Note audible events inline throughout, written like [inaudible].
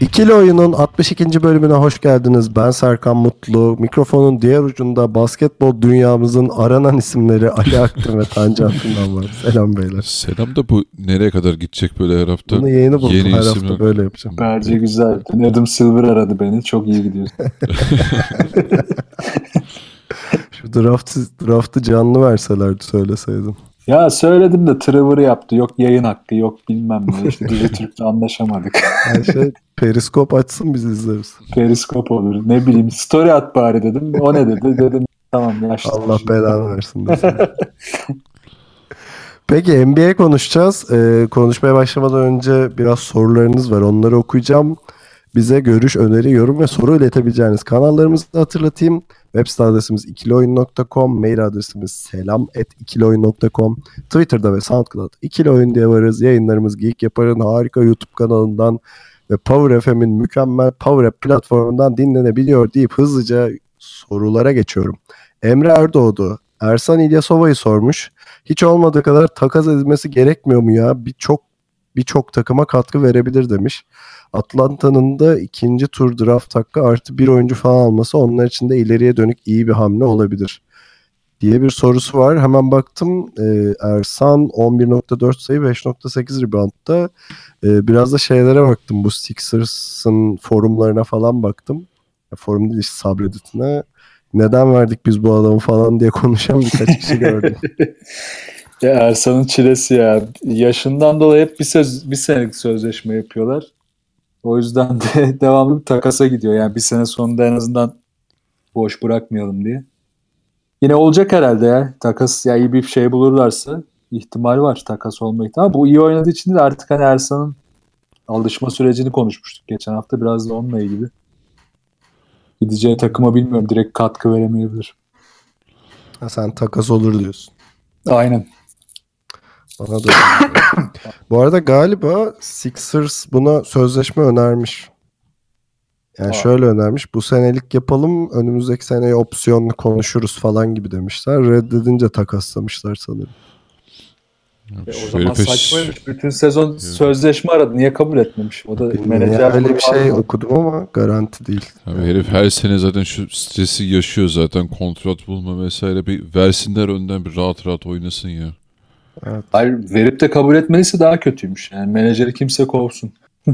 İkili Oyun'un 62. bölümüne hoş geldiniz. Ben Serkan Mutlu. Mikrofonun diğer ucunda basketbol dünyamızın aranan isimleri Ali [laughs] Aktin ve Tancan Finan var. Selam beyler. Selam da bu nereye kadar gidecek böyle her hafta? Bunu yeni buldum. Yeni Her isimler. hafta böyle yapacağım. Bence güzel. Adam Silver aradı beni. Çok iyi gidiyorsun. [laughs] Şu draftı, draftı canlı verselerdi söyleseydim. Ya söyledim de Trevor yaptı. Yok yayın hakkı yok bilmem ne. İşte Dijitürk'le [laughs] anlaşamadık. Her şey periskop açsın biz izleriz. Periskop olur. Ne bileyim story at bari dedim. O ne dedi? Dedim tamam yaşlı. Allah belanı versin. [laughs] Peki NBA konuşacağız. Ee, konuşmaya başlamadan önce biraz sorularınız var. Onları okuyacağım. Bize görüş, öneri, yorum ve soru iletebileceğiniz kanallarımızı da hatırlatayım. Web site adresimiz ikilioyun.com, mail adresimiz selam.ikilioyun.com, Twitter'da ve SoundCloud ikili oyun diye varız. Yayınlarımız Geek Yapar'ın harika YouTube kanalından ve Power FM'in mükemmel Power App platformundan dinlenebiliyor deyip hızlıca sorulara geçiyorum. Emre Erdoğdu, Ersan İlyasova'yı sormuş. Hiç olmadığı kadar takas edilmesi gerekmiyor mu ya? Birçok birçok takıma katkı verebilir demiş. Atlanta'nın da ikinci tur draft hakkı artı bir oyuncu falan alması onlar için de ileriye dönük iyi bir hamle olabilir diye bir sorusu var. Hemen baktım e, Ersan 11.4 sayı 5.8 reboundda. E, biraz da şeylere baktım bu Sixers'ın forumlarına falan baktım. Ya, forum değil işte subreddit'ine. Neden verdik biz bu adamı falan diye konuşan birkaç kişi [laughs] gördüm. Ya Ersan'ın çilesi ya. Yaşından dolayı hep bir, söz, bir senelik sözleşme yapıyorlar. O yüzden de [laughs] devamlı bir takasa gidiyor. Yani bir sene sonunda en azından boş bırakmayalım diye. Yine olacak herhalde ya. Takas ya iyi bir şey bulurlarsa ihtimal var. Takas olma ihtimali. Bu iyi oynadığı için de artık hani Ersan'ın alışma sürecini konuşmuştuk geçen hafta. Biraz da onunla ilgili. Gideceği takıma bilmiyorum. Direkt katkı veremeyebilir. Ha, sen takas olur diyorsun. Aynen. Bana da. [coughs] Bu arada galiba Sixers buna sözleşme önermiş. Yani Aa. şöyle önermiş. Bu senelik yapalım. Önümüzdeki seneye opsiyonlu konuşuruz falan gibi demişler. Reddedince takaslamışlar sanırım. E, o zaman Herife- saçmaymış. Bütün sezon sözleşme aradı. Niye kabul etmemiş? O da Bilmiyorum. menajer Yani öyle bir şey var. okudum ama garanti değil. Abi herif her sene zaten şu stresi yaşıyor zaten kontrat bulma vesaire bir versinler önden bir rahat rahat oynasın ya. Hayır, verip de kabul etmeliyse daha kötüymüş. Yani menajeri kimse kovsun. [laughs]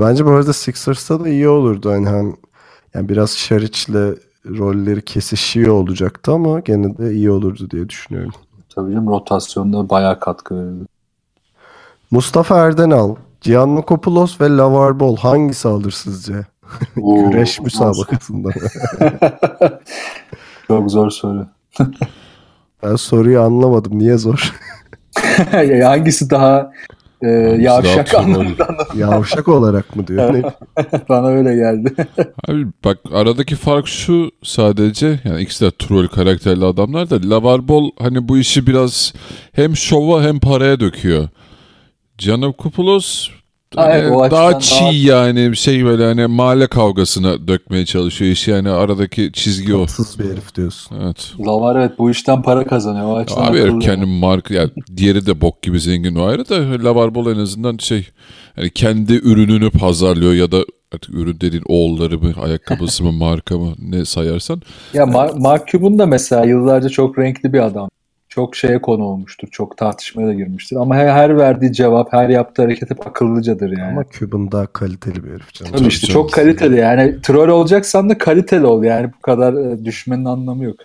Bence bu arada Sixers'ta da iyi olurdu. Hani hem yani biraz Şariç'le rolleri kesişiyor olacaktı ama gene de iyi olurdu diye düşünüyorum. Tabii canım rotasyonda bayağı katkı verirdi. Mustafa Erdenal, Giannakopoulos ve Lavar Ball hangisi alır sizce? [laughs] Oo, Güreş müsabakasında. [laughs] Çok zor soru. Ben soruyu anlamadım. Niye zor? [laughs] Hangisi daha e, yavşak daha anlamında Yavşak olarak mı diyor? Ne? [laughs] bana öyle geldi. [laughs] Abi bak aradaki fark şu sadece yani ikisi de troll karakterli adamlar da Lavar Ball hani bu işi biraz hem şova hem paraya döküyor. Giannakopoulos Ha, evet, o daha çiğ daha- yani şey böyle hani mahalle kavgasına dökmeye çalışıyor işi yani aradaki çizgi o. Tatsız bir herif diyorsun. Evet. Lavar evet bu işten para kazanıyor. O açıdan Abi herif kendi marka yani diğeri de bok gibi zengin o ayrı da Lavar Ball en azından şey yani kendi ürününü pazarlıyor ya da artık ürün dediğin oğulları mı ayakkabısı mı [laughs] marka mı ne sayarsan Ya Ma- Mark Cuban da mesela yıllarca çok renkli bir adam. Çok şeye konu olmuştur. Çok tartışmaya da girmiştir. Ama her, her verdiği cevap, her yaptığı hareket hep akıllıcadır yani. Ama Cuban daha kaliteli bir herif canım. Tabii işte çok kaliteli yani. Troll olacaksan da kaliteli ol yani. Bu kadar e, düşmenin anlamı yok.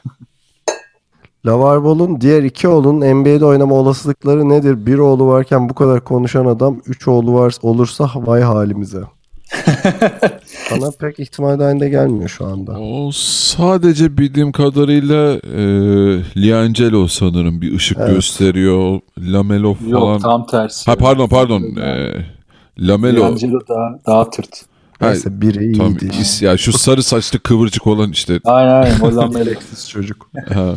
[laughs] Lavar Ball'un diğer iki oğlunun NBA'de oynama olasılıkları nedir? Bir oğlu varken bu kadar konuşan adam üç oğlu var olursa vay halimize. [laughs] Bana pek ihtimal dahilinde gelmiyor şu anda. O sadece bildiğim kadarıyla e, Liangelo sanırım bir ışık Evet. gösteriyor. Lamelo falan. Yok tam tersi. ha pardon pardon. E, Lamelo. D'Angelo daha, daha tırt. Neyse biri Tam iyiydi. işte. is- ya şu sarı saçlı kıvırcık olan işte [laughs] Aynen aynen. Hollandalı. Gereksiz çocuk. ha,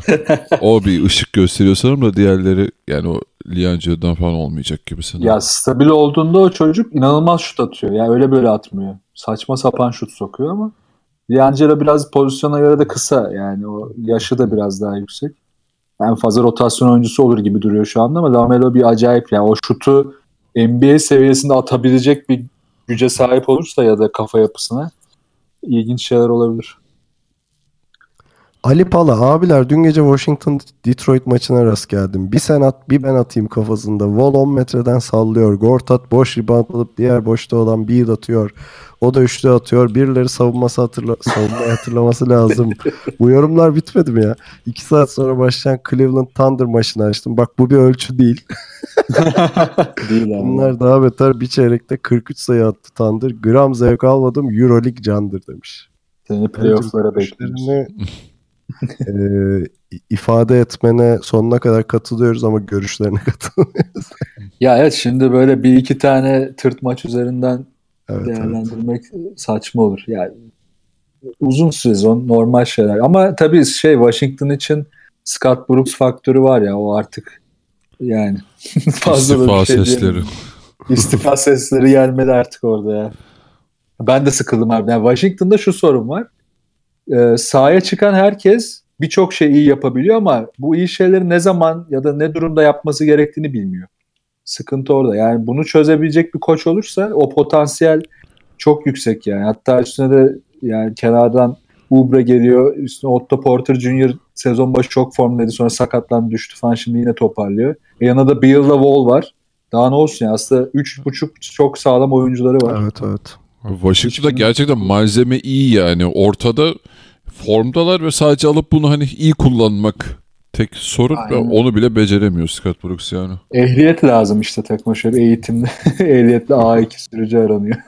o bir ışık gösteriyor sanırım da diğerleri yani o Liancio'dan falan olmayacak gibi sanırım. Ya stabil olduğunda o çocuk inanılmaz şut atıyor. Yani öyle böyle atmıyor. Saçma sapan şut sokuyor ama Liangelo biraz pozisyona göre de kısa. Yani o yaşı da biraz daha yüksek. En fazla rotasyon oyuncusu olur gibi duruyor şu anda ama Lamelo bir acayip. Yani o şutu NBA seviyesinde atabilecek bir güce sahip olursa ya da kafa yapısına ilginç şeyler olabilir. Ali Pala abiler dün gece Washington Detroit maçına rast geldim. Bir sen at bir ben atayım kafasında. Wall 10 metreden sallıyor. Gortat boş rebound alıp diğer boşta olan bir atıyor. O da üçlü atıyor. Birileri savunması hatırla savunmayı hatırlaması lazım. [laughs] Bu yorumlar bitmedi mi ya? İki saat sonra başlayan Cleveland Thunder maçını açtım. Bak bu bir ölçü değil. [laughs] Değil yani. Bunlar daha beter. Bir çeyrekte 43 sayı attı Thunder. Gram zevk almadım. Euroleague candır demiş. Seni playoff'lara bekliyoruz. E, ifade etmene sonuna kadar katılıyoruz ama görüşlerine [laughs] katılmıyoruz. Ya evet şimdi böyle bir iki tane tırt maç üzerinden Evet, evet. değerlendirmek saçma olur. Yani uzun sezon normal şeyler. Ama tabii şey Washington için Scott Brooks faktörü var ya o artık yani [laughs] fazla İstifa bir şey sesleri. İstifa sesleri gelmedi artık orada ya. Ben de sıkıldım abi. Yani Washington'da şu sorun var. Ee, sahaya çıkan herkes birçok şey iyi yapabiliyor ama bu iyi şeyleri ne zaman ya da ne durumda yapması gerektiğini bilmiyor. Sıkıntı orada. Yani bunu çözebilecek bir koç olursa o potansiyel çok yüksek yani. Hatta üstüne de yani kenardan Ubre geliyor. Üstüne Otto Porter Jr. sezon başı çok formdaydı. Sonra sakatlandı düştü falan. Şimdi yine toparlıyor. E yanında da Bill'la Wall var. Daha ne olsun ya. Aslında 3.5 çok sağlam oyuncuları var. Evet evet. Washington'da gerçekten malzeme iyi yani. Ortada formdalar ve sadece alıp bunu hani iyi kullanmak tek sorun ve onu bile beceremiyor Scott Brooks yani. Ehliyet lazım işte takma şöyle eğitimde. [laughs] Ehliyetli A2 sürücü aranıyor. [laughs]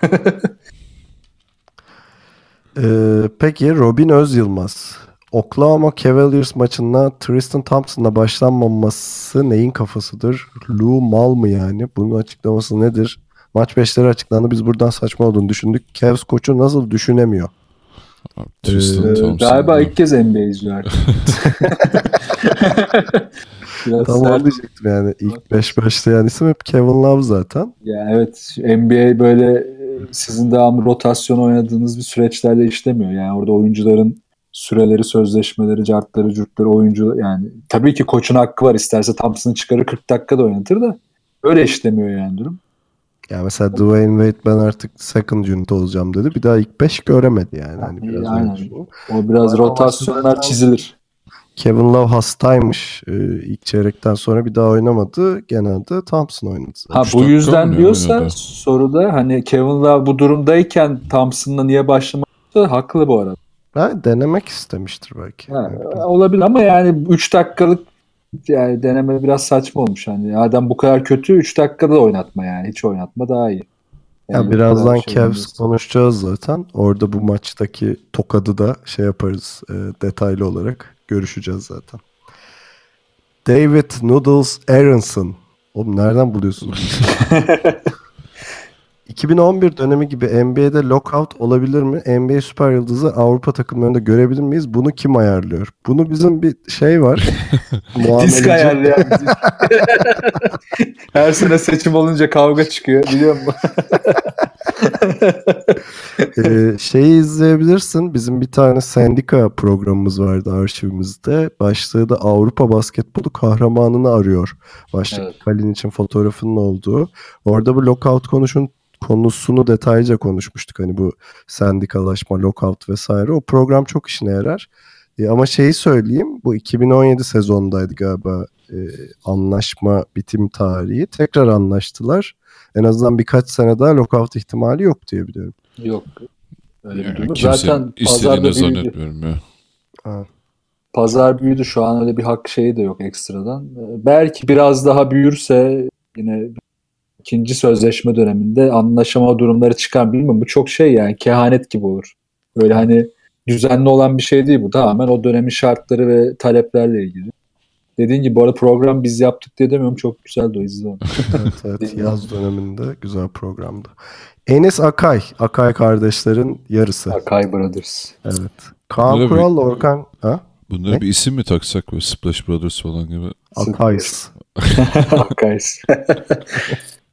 Ee, peki Robin Özyılmaz. Oklahoma Cavaliers maçında Tristan Thompson'la başlanmaması neyin kafasıdır? Lou mal mı yani? Bunun açıklaması nedir? Maç 5'leri açıklandı. Biz buradan saçma olduğunu düşündük. Cavs koçu nasıl düşünemiyor? Tristan Ee, Thompson. Galiba ilk kez NBA izliyor artık. [laughs] Tam onu diyecektim yani. İlk 5 başlayan isim hep Kevin Love zaten. Ya evet NBA böyle e, sizin devamlı rotasyon oynadığınız bir süreçlerle işlemiyor. Yani orada oyuncuların süreleri, sözleşmeleri, cartları, cürtleri oyuncu yani tabii ki koçun hakkı var. İsterse Thompson'ı çıkarır 40 dakikada oynatır da öyle işlemiyor yani durum. Ya mesela Dwayne Wade ben artık second unit olacağım dedi. Bir daha ilk 5 göremedi yani. Hani biraz öyle düşünüyorum. O biraz Ama rotasyonlar çizilir. Kevin Love hastaymış. Ee, ilk çeyrekten sonra bir daha oynamadı. Genelde Thompson oynadı. Ha Üç bu yüzden diyorsa oynadı? soruda hani Kevin Love bu durumdayken Thompson'la niye başlamakta haklı bu arada. Ha, denemek istemiştir belki. Ha, olabilir ama yani 3 dakikalık yani deneme biraz saçma olmuş hani. Adam bu kadar kötü 3 dakikada da oynatma yani. Hiç oynatma daha iyi. Ya Yani bu birazdan şey Cavs konuşacağız zaten. Orada bu maçtaki tokadı da şey yaparız e, detaylı olarak görüşeceğiz zaten. David Noodles Aronson. Oğlum nereden buluyorsun? [laughs] 2011 dönemi gibi NBA'de lockout olabilir mi? NBA süper yıldızı Avrupa takımlarında görebilir miyiz? Bunu kim ayarlıyor? Bunu bizim bir şey var. [laughs] Disk ayarlayan. [laughs] Her sene seçim olunca kavga çıkıyor biliyor musun? [laughs] Ee, şeyi izleyebilirsin. Bizim bir tane sendika programımız vardı arşivimizde. Başlığı da Avrupa basketbolu kahramanını arıyor. Başlık Evet. Kalin için fotoğrafının olduğu. Orada bu lockout konuşun konusunu detaylıca konuşmuştuk. Hani bu sendikalaşma, lockout vesaire. O program çok işine yarar. E, ama şeyi söyleyeyim. Bu 2017 sezondaydı galiba e, anlaşma bitim tarihi. Tekrar anlaştılar. En azından birkaç sene daha lockout ihtimali yok diye biliyorum. Yok. Öyle bir Yani durum. Zaten istediğini zannetmiyorum ya. Pazar büyüdü şu an öyle bir hak şeyi de yok ekstradan. Ee, Belki biraz daha büyürse yine ikinci sözleşme döneminde anlaşama durumları çıkar bilmiyorum. Bu çok şey yani kehanet gibi olur. Öyle hani düzenli olan bir şey değil bu. Tamamen o dönemin şartları ve taleplerle ilgili. dediğin gibi bu arada program biz yaptık diye demiyorum. Çok güzeldi o izle. onu. [laughs] Evet, evet yaz döneminde güzel programdı. Enes Akay, Akay kardeşlerin yarısı. Akay Brothers. Evet. Kaan Bunlara bir- Orkan ha? Bunlara Ne? bir isim mi taksak böyle Splash Brothers falan gibi? Akays. [laughs] Akay. [laughs]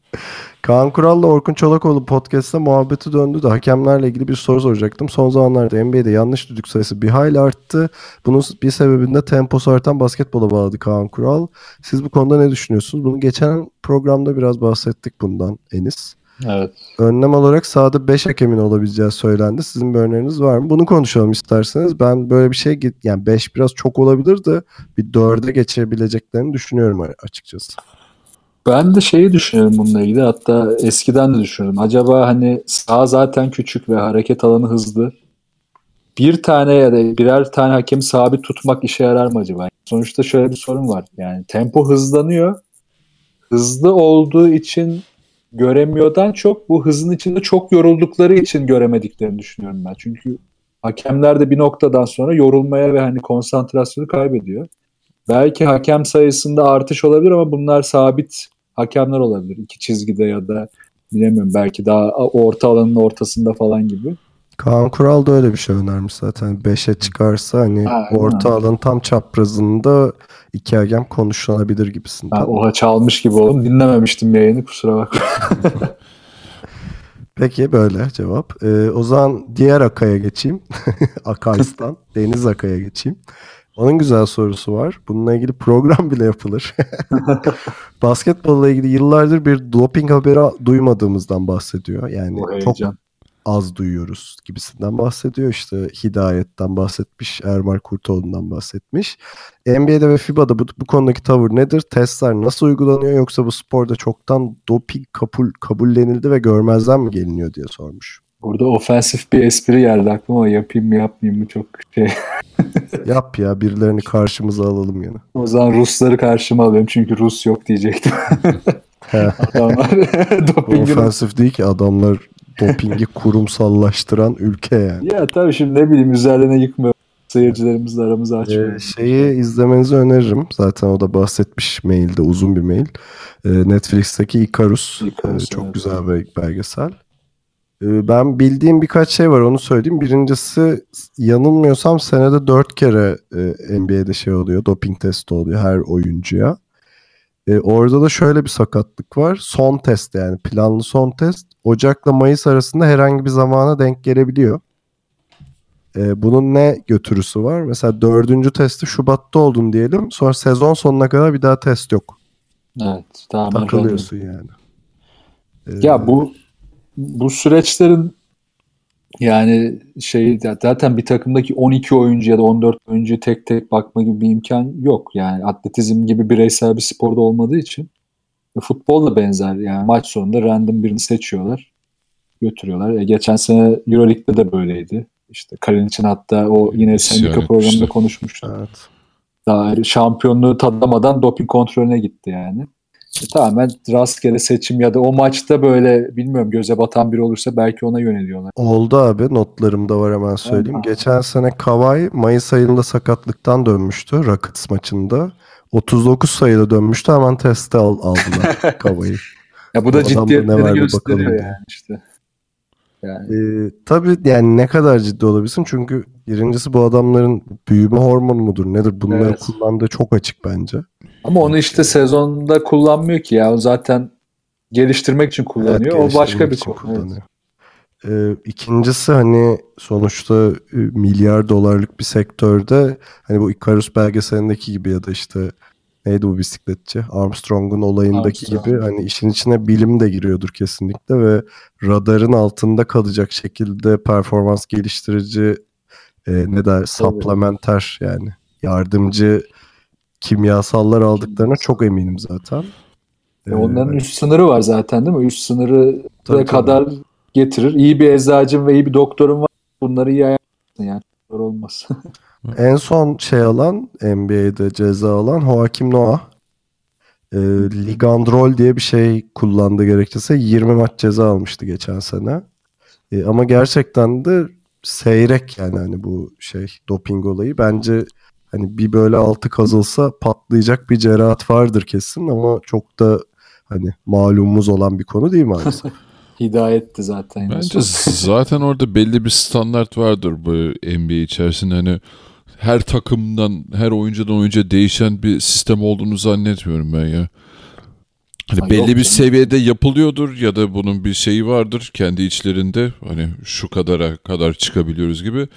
Kaan Kural'la Orkun Çolakoğlu podcast'ta muhabbeti döndü de hakemlerle ilgili bir soru soracaktım. Son zamanlarda NBA'de yanlış düdük sayısı bir hayli arttı. Bunun bir sebebinde temposu artan basketbola bağladı Kaan Kural. Siz bu konuda ne düşünüyorsunuz? Bunu geçen programda biraz bahsettik bundan Enis. Evet. Önlem olarak sahada 5 hakemin olabileceği söylendi. Sizin bir öneriniz var mı? Bunu konuşalım isterseniz. Ben böyle bir şey git yani 5 biraz çok olabilir de bir 4'e geçebileceklerini düşünüyorum açıkçası. Ben de şeyi düşünüyorum bununla ilgili. Hatta eskiden de düşünüyorum. Acaba hani sağ zaten küçük ve hareket alanı hızlı. Bir tane ya da birer tane hakemi sabit tutmak işe yarar mı acaba? Sonuçta şöyle bir sorun var. Yani tempo hızlanıyor. Hızlı olduğu için göremiyordan çok bu hızın içinde çok yoruldukları için göremediklerini düşünüyorum ben. Çünkü hakemler de bir noktadan sonra yorulmaya ve hani konsantrasyonu kaybediyor. Belki hakem sayısında artış olabilir ama bunlar sabit hakemler olabilir. İki çizgide ya da bilemiyorum belki daha orta alanın ortasında falan gibi. Kaan Kural da öyle bir şey önermiş zaten. 5'e çıkarsa hani Ha, orta ha. alanın tam çaprazında iki hakem konuşulabilir gibisinden. Ben oha çalmış gibi oldum. Dinlememiştim yayını kusura bakma. [laughs] Peki böyle cevap. Ee, o zaman diğer Akay'a geçeyim. [laughs] Akays'tan. [laughs] Deniz Akay'a geçeyim. Onun güzel sorusu var. Bununla ilgili program bile yapılır. [laughs] Basketbolla ilgili yıllardır bir doping haberi duymadığımızdan bahsediyor. Yani çok heyecan. az duyuyoruz gibisinden bahsediyor. İşte Hidayet'ten bahsetmiş, Ermal Kurtoğlu'ndan bahsetmiş. NBA'de ve FIBA'da bu, bu konudaki tavır nedir? Testler nasıl uygulanıyor yoksa bu sporda çoktan doping kabul, kabullenildi ve görmezden mi geliniyor diye sormuş. Burada ofensif bir espri geldi aklıma. Yapayım mı yapmayayım mı çok şey. [laughs] Yap ya birilerini karşımıza alalım yine. O zaman Rusları karşıma alıyorum çünkü Rus yok diyecektim. Adamlar [laughs] dopingin ofensif değil ki adamlar dopingi kurumsallaştıran ülke yani. Ya tabii şimdi ne bileyim üzerlerine yıkmıyor. Seyircilerimizle aramızı açmıyor. Ee, şeyi izlemenizi öneririm. Zaten o da bahsetmiş mailde uzun bir mail. Ee, Netflix'teki Icarus. Icarus, Ee, çok evet. güzel bir belgesel. Ee, ben bildiğim birkaç şey var onu söyleyeyim. Birincisi yanılmıyorsam senede dört kere e, NBA'de şey oluyor. Doping testi oluyor her oyuncuya. Ee, orada da şöyle bir sakatlık var. Son test yani planlı son test. Ocak'la Mayıs arasında herhangi bir zamana denk gelebiliyor. Ee, bunun ne götürüsü var? Mesela dördüncü testi Şubat'ta oldun diyelim. Sonra sezon sonuna kadar bir daha test yok. Evet. Tamam. Takılıyorsun yani. Ee, Ya bu bu süreçlerin yani şey zaten bir takımdaki 12 oyuncu ya da 14 oyuncu tek tek bakma gibi bir imkan yok. Yani atletizm gibi bireysel bir sporda olmadığı için futbol da benzer. Yani maç sonunda random birini seçiyorlar. Götürüyorlar. E, geçen sene Euroleague'de de böyleydi. İşte Kalinic'in hatta o yine sendika programında konuşmuştuk. Evet. Daha şampiyonluğu tadamadan doping kontrolüne gitti yani. E, tamamen rastgele seçim ya da o maçta böyle bilmiyorum göze batan biri olursa belki ona yöneliyorlar. Oldu abi notlarımda var hemen söyleyeyim. Aha. Geçen sene Kawhi Mayıs ayında sakatlıktan dönmüştü Rockets maçında. 39 sayıda dönmüştü hemen teste al, aldılar [laughs] Kawhi'yi. Ya bu da ciddiyetleri gösteriyor bakalım yani işte. Yani Ee, tabii yani ne kadar ciddi olabilirsin çünkü birincisi bu adamların büyüme hormonu mudur nedir bunları Evet. kullandığı çok açık bence. Ama onu işte sezonda kullanmıyor ki ya. O zaten geliştirmek için kullanıyor. Evet, o başka geliştirmek bir konu. kullanıyor. Ee, ikincisi hani sonuçta e, milyar dolarlık bir sektörde hani bu Icarus belgeselindeki gibi ya da işte neydi bu bisikletçi Armstrong'un olayındaki Armstrong. gibi hani işin içine bilim de giriyordur kesinlikle ve radarın altında kalacak şekilde performans geliştirici e, ne der supplementer yani yardımcı kimyasallar aldıklarına çok eminim zaten. E, Ee, onların üst sınırı var zaten değil mi? Üst sınırı Tabii, tabii. kadar getirir. İyi bir eczacın ve iyi bir doktorun var. Bunları iyi ayarlarsın yani. Zor olmaz. [laughs] En son şey alan NBA'de ceza alan Joakim Noah. E, Ligandrol diye bir şey kullandı gerekirse 20 maç ceza almıştı geçen sene. E, ama gerçekten de seyrek yani hani bu şey doping olayı. Bence hani bir böyle altı kazılsa patlayacak bir cerahat vardır kesin ama çok da hani malumumuz olan bir konu değil maalesef. [laughs] Hidayetti zaten. Bence zaten orada belli bir standart vardır bu NBA içerisinde. Hani her takımdan, her oyuncudan oyuncuya değişen bir sistem olduğunu zannetmiyorum ben ya. Hani Ha, belli bir seviyede yapılıyordur ya da bunun bir şeyi vardır kendi içlerinde. Hani şu kadara kadar çıkabiliyoruz gibi.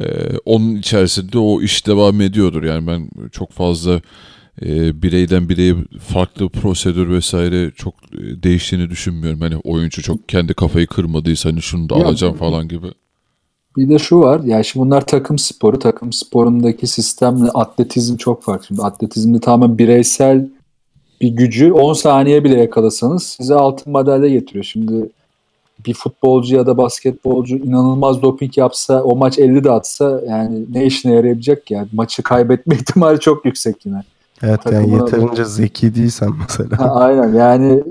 Ee, onun içerisinde o iş devam ediyordur. Yani ben çok fazla e, bireyden bireye farklı prosedür vesaire çok e, değiştiğini düşünmüyorum. Hani oyuncu çok kendi kafayı kırmadıysa hani şunu da Ya, alacağım falan gibi. Bir de şu var. Yani şimdi bunlar takım sporu. Takım sporundaki sistemle atletizm çok farklı. Şimdi atletizmde tamamen bireysel bir gücü 10 saniye bile yakalasanız size altın madalya getiriyor. Şimdi bir futbolcu ya da basketbolcu inanılmaz doping yapsa o maç 50 de atsa yani ne işine yarayabilecek yani maçı kaybetme [laughs] ihtimali çok yüksek yine. Evet yani Takımına- yeterince zeki değilsen mesela. Ha, aynen yani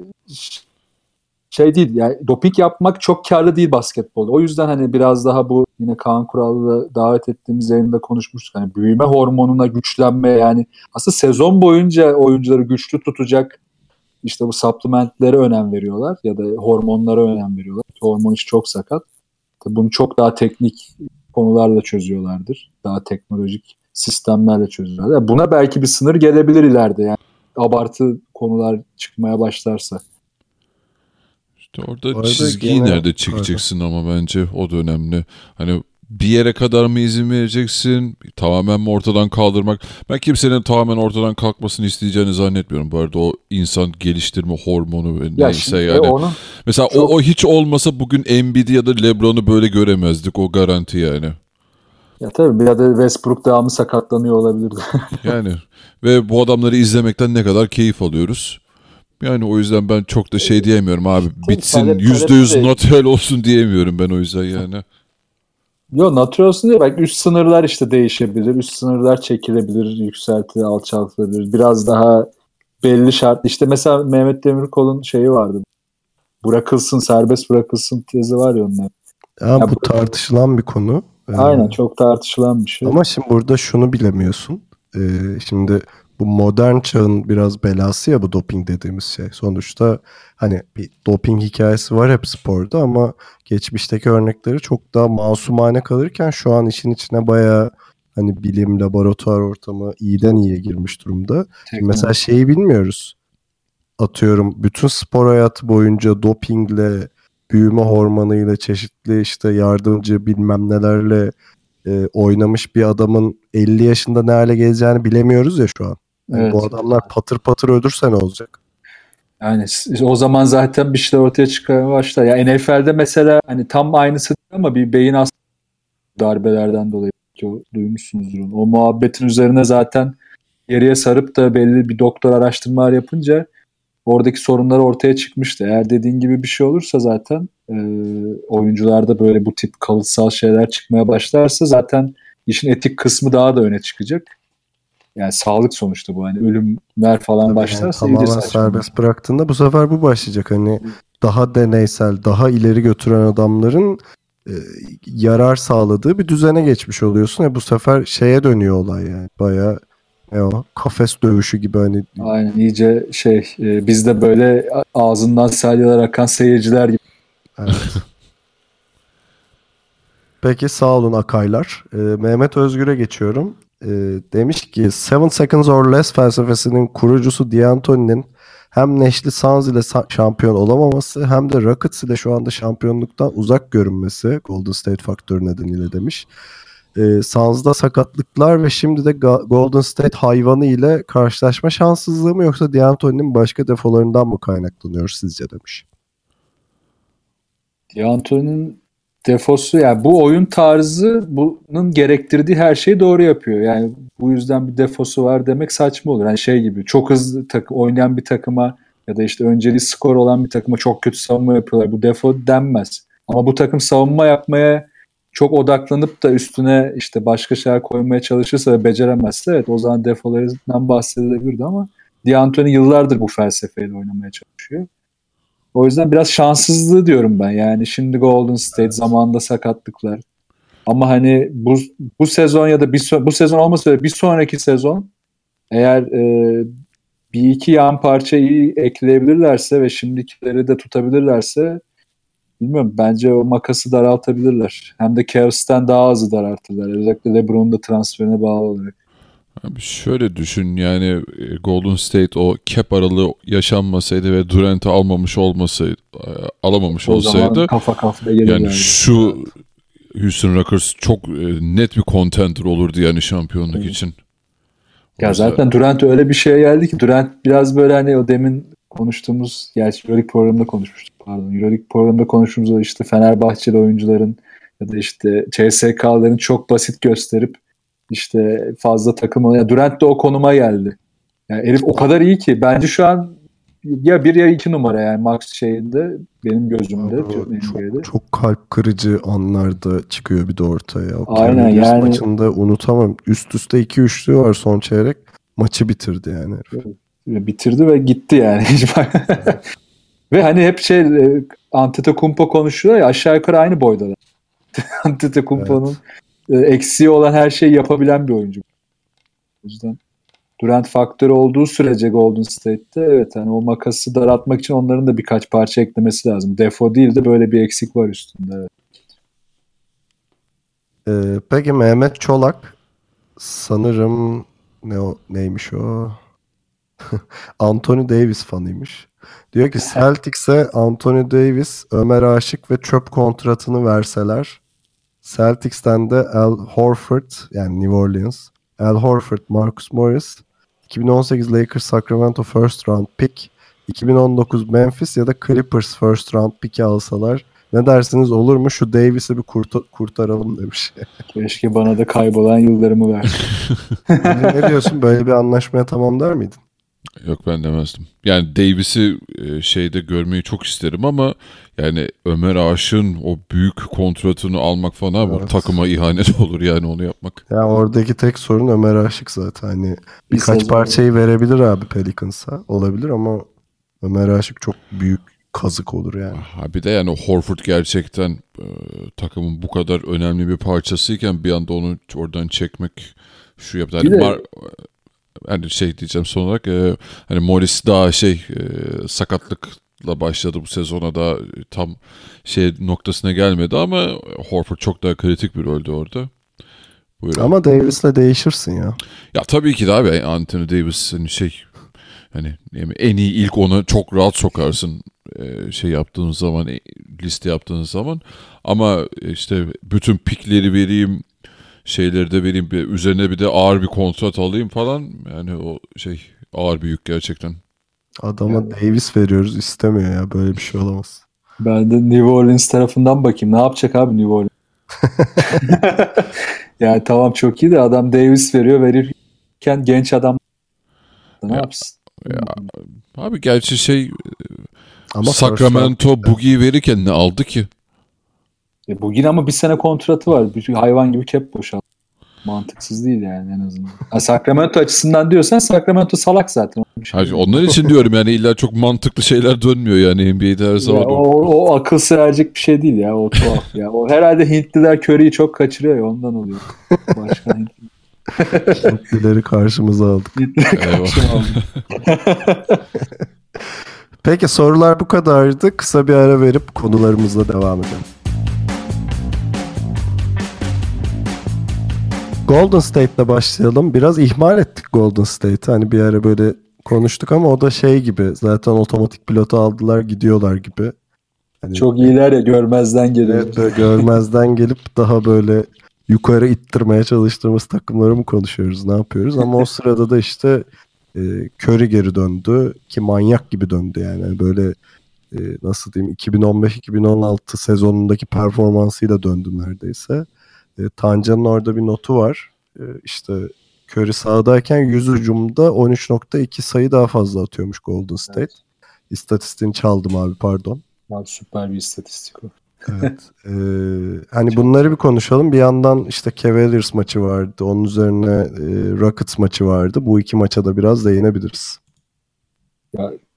şey değil yani doping yapmak çok karlı değil basketbolda. O yüzden hani biraz daha bu yine Kaan Kural'la davet ettiğimiz yayında konuşmuştuk. Hani büyüme hormonuna güçlenme yani aslında sezon boyunca oyuncuları güçlü tutacak işte bu supplementlere önem veriyorlar ya da hormonlara önem veriyorlar. Hormon işi çok sakat. Tabii Bunu çok daha teknik konularla çözüyorlardır. Daha teknolojik sistemlerle çözüyorlar. Buna belki bir sınır gelebilir ileride yani abartı konular çıkmaya başlarsa. İşte orada Bu arada çizgiyi gene- nerede çekeceksin ama bence o da önemli. Hani bir yere kadar mı izin vereceksin? Tamamen mi ortadan kaldırmak? Ben kimsenin tamamen ortadan kalkmasını isteyeceğini zannetmiyorum. Bu arada o insan geliştirme hormonu ve Ya neyse yani. onu Mesela çok- o, o hiç olmasa bugün Embiid ya da LeBron'u böyle göremezdik. O garanti yani. ya tabii bir de Westbrook devamlı sakatlanıyor olabilirdi. Yani ve bu adamları izlemekten ne kadar keyif alıyoruz. Yani o yüzden ben çok da şey diyemiyorum abi. Bitsin yüzde yüz de- natural olsun diyemiyorum ben o yüzden yani. Yo natural olsun diye belki üst sınırlar işte değişebilir. Üst sınırlar çekilebilir, yükseltilir, alçaltılabilir. Biraz daha belli şart. İşte mesela Mehmet Demirkol'un şeyi vardı. Bırakılsın, serbest bırakılsın tezi var ya onun. Ya Ya bu bu- tartışılan bir konu. Ee, Aynen çok tartışılan bir şey. Ama şimdi burada şunu bilemiyorsun. Ee, şimdi bu modern çağın biraz belası ya bu doping dediğimiz şey. Sonuçta hani bir doping hikayesi var hep sporda ama geçmişteki örnekleri çok daha masumane kalırken şu an işin içine bayağı hani bilim, laboratuvar ortamı iyiden iyiye girmiş durumda. Teknoloji. Mesela şeyi bilmiyoruz. Atıyorum bütün spor hayatı boyunca dopingle, büyüme hormonuyla, çeşitli işte yardımcı bilmem nelerle e, oynamış bir adamın 50 yaşında ne hale geleceğini bilemiyoruz ya şu an. Yani Evet. Bu adamlar patır patır ölürse ne olacak? Yani o zaman zaten bir şeyler ortaya çıkmaya başlar. Ya NFL'de mesela hani tam aynısı değil ama bir beyin hastalığı darbelerden dolayı ki duymuşsunuzdur. O muhabbetin üzerine zaten geriye sarıp da belli bir doktor araştırmalar yapınca oradaki sorunlar ortaya çıkmıştı. Eğer dediğin gibi bir şey olursa zaten e, oyuncularda böyle bu tip kalıtsal şeyler çıkmaya başlarsa zaten işin etik kısmı daha da öne çıkacak. Yani sağlık sonuçta bu. Hani ölümler falan Yani başlarsa iyice tamamen serbest bıraktığında bu sefer bu başlayacak. Hani daha deneysel, daha ileri götüren adamların e, yarar sağladığı bir düzene geçmiş oluyorsun. E bu sefer şeye dönüyor olay yani. Bayağı ne o kafes dövüşü gibi hani Aynen iyice şey e, bizde böyle ağzından salyalar akan seyirciler gibi. Evet. Peki sağ olun Akaylar. Ee, Mehmet Özgür'e geçiyorum. Ee, demiş ki 7 seconds or less felsefesinin kurucusu D'Antoni'nin hem Neşli Suns ile şampiyon olamaması hem de Rockets ile şu anda şampiyonluktan uzak görünmesi Golden State faktörü nedeniyle demiş. Ee, Suns'da sakatlıklar ve şimdi de Golden State hayvanı ile karşılaşma şanssızlığı mı yoksa D'Antoni'nin başka defolarından mı kaynaklanıyor sizce demiş. D'Antoni'nin defosu yani bu oyun tarzı bunun gerektirdiği her şeyi doğru yapıyor. Yani bu yüzden bir defosu var demek saçma olur. Yani şey gibi çok hızlı takım oynayan bir takıma ya da işte önceliği skor olan bir takıma çok kötü savunma yapıyorlar. Bu defo denmez. Ama bu takım savunma yapmaya çok odaklanıp da üstüne işte başka şeyler koymaya çalışırsa ve beceremezse evet o zaman defolarından bahsedilebilirdi ama D'Antoni yıllardır bu felsefeyle oynamaya çalışıyor. O yüzden biraz şanssızlığı diyorum ben. Yani şimdi Golden State zamanında sakatlıklar. Ama hani bu bu sezon ya da bir bu sezon olmasa da bir sonraki sezon eğer e, bir iki yan parçayı ekleyebilirlerse ve şimdikileri de tutabilirlerse bilmiyorum bence o makası daraltabilirler. Hem de Cavs'ten daha azı daraltırlar. Özellikle LeBron'un da transferine bağlı olarak. Abi şöyle düşün yani e, Golden State o cap aralığı yaşanmasaydı ve Durant'ı almamış olmasaydı e, alamamış O olsaydı kafa kafaya gelirler. yani şu Houston Rockets çok e, net bir contender olurdu yani şampiyonluk Evet. için. Ya Oysa- zaten Durant öyle bir şeye geldi ki Durant biraz böyle hani o demin konuştuğumuz gerçi Euroleague programında konuşmuştuk pardon. Euroleague programında konuştuğumuz işte Fenerbahçeli oyuncuların ya da işte CSK'ların çok basit gösterip işte fazla takım ya Durant de o konuma geldi. Yani herif o kadar iyi ki bence şu an ya bir ya iki numara yani Max şeyinde benim gözümde Ama çok, NBA'de. çok, kalp kırıcı anlarda çıkıyor bir de ortaya. O Aynen, yani- maçında unutamam. Üst üste iki üçlü var son çeyrek. Maçı bitirdi yani. bitirdi ve gitti yani. [laughs] [laughs] ve hani hep şey e, Antetokounmpo konuşuyor ya aşağı yukarı aynı boydalar. [laughs] Antetokounmpo'nun e, eksiği olan her şeyi yapabilen bir oyuncu. O yüzden Durant faktörü olduğu sürece Golden State'te evet hani o makası daraltmak için onların da birkaç parça eklemesi lazım. Defo değil de böyle bir eksik var üstünde. Evet. Ee, peki Mehmet Çolak sanırım ne o neymiş o? [laughs] Anthony Davis fanıymış. Diyor ki Celtics'e Anthony Davis, Ömer Aşık ve çöp kontratını verseler Celtics'ten de Al Horford yani New Orleans, Al Horford, Marcus Morris, 2018 Lakers Sacramento first round pick, 2019 Memphis ya da Clippers first round pick'i alsalar ne dersiniz olur mu? Şu Davis'i bir kurta- kurtaralım demiş. [laughs] Keşke bana da kaybolan yıllarımı ver. ne diyorsun? Böyle bir anlaşmaya tamam der miydin? Yok ben demezdim. Yani Davis'i e, şeyde görmeyi çok isterim ama yani Ömer Aşık'ın o büyük kontratını almak falan abi, Evet. takıma ihanet [laughs] olur yani onu yapmak. Ya oradaki tek sorun Ömer Aşık zaten. Hani birkaç sezon- parçayı verebilir abi Pelicans'a. Olabilir ama Ömer Aşık çok büyük kazık olur yani. Ha bir de yani Horford gerçekten e, takımın bu kadar önemli bir parçasıyken bir anda onu oradan çekmek şu yaptı. Hani, Bir de- Mar- hani şey diyeceğim son olarak e, hani Morris daha şey e, sakatlıkla başladı bu sezona da tam şey noktasına gelmedi ama Horford çok daha kritik bir roldü orada. Buyurun. Ama Davis'le değişirsin ya. Ya tabii ki de abi Anthony Davis hani şey hani en iyi ilk ona çok rahat sokarsın e, şey yaptığın zaman e, liste yaptığın zaman ama işte bütün pikleri vereyim şeyleri de vereyim bir üzerine bir de ağır bir kontrat alayım falan yani o şey ağır bir yük gerçekten. Adama Davis veriyoruz istemiyor ya. Böyle bir şey olamaz. Ben de New Orleans tarafından bakayım. Ne yapacak abi New Orleans? [laughs] [laughs] yani tamam çok iyi de adam Davis veriyor verirken genç adam ne Ya, yapsın? Abi gerçi şey Ama Sacramento Boogie'yi verirken ne aldı ki? E, bugün ama bir sene kontratı var. Bir hayvan gibi cap boşalt. Mantıksız değil yani en azından. Ha, Sacramento açısından diyorsan Sacramento salak zaten. Hayır, onlar için [laughs] diyorum yani illa çok mantıklı şeyler dönmüyor yani NBA'de her Ya zaman. o, o akıl erecek bir şey değil ya. O tuhaf ya. O herhalde Hintliler Curry'i çok kaçırıyor ya ondan oluyor. Başka Hintli- Hintlileri karşımıza aldık. Hintliler Eyvah. karşı aldı. [laughs] Peki sorular bu kadardı. Kısa bir ara verip konularımızla devam edelim. Golden State'le başlayalım. Biraz ihmal ettik Golden State'i. Hani bir ara böyle konuştuk ama o da şey gibi. Zaten otomatik pilotu aldılar gidiyorlar gibi. Hani Çok iyiler ya görmezden geliyor. Evet, görmezden gelip daha böyle yukarı ittirmeye çalıştığımız takımları mı konuşuyoruz, ne yapıyoruz? Ama o sırada da işte e, Curry geri döndü ki manyak gibi döndü yani. Hani böyle e, nasıl diyeyim 2015-2016 sezonundaki performansıyla döndü neredeyse. E, Tancan'ın orada bir notu var. E, işte Curry sahadayken 100 hücumda 13.2 sayı daha fazla atıyormuş Golden State. İstatistiğini çaldım abi pardon. Abi süper bir istatistik o. Evet. Ee, hani bunları bir konuşalım. Bir yandan işte Cavaliers maçı vardı. Onun üzerine e, Rockets maçı vardı. Bu iki maça da biraz değinebiliriz.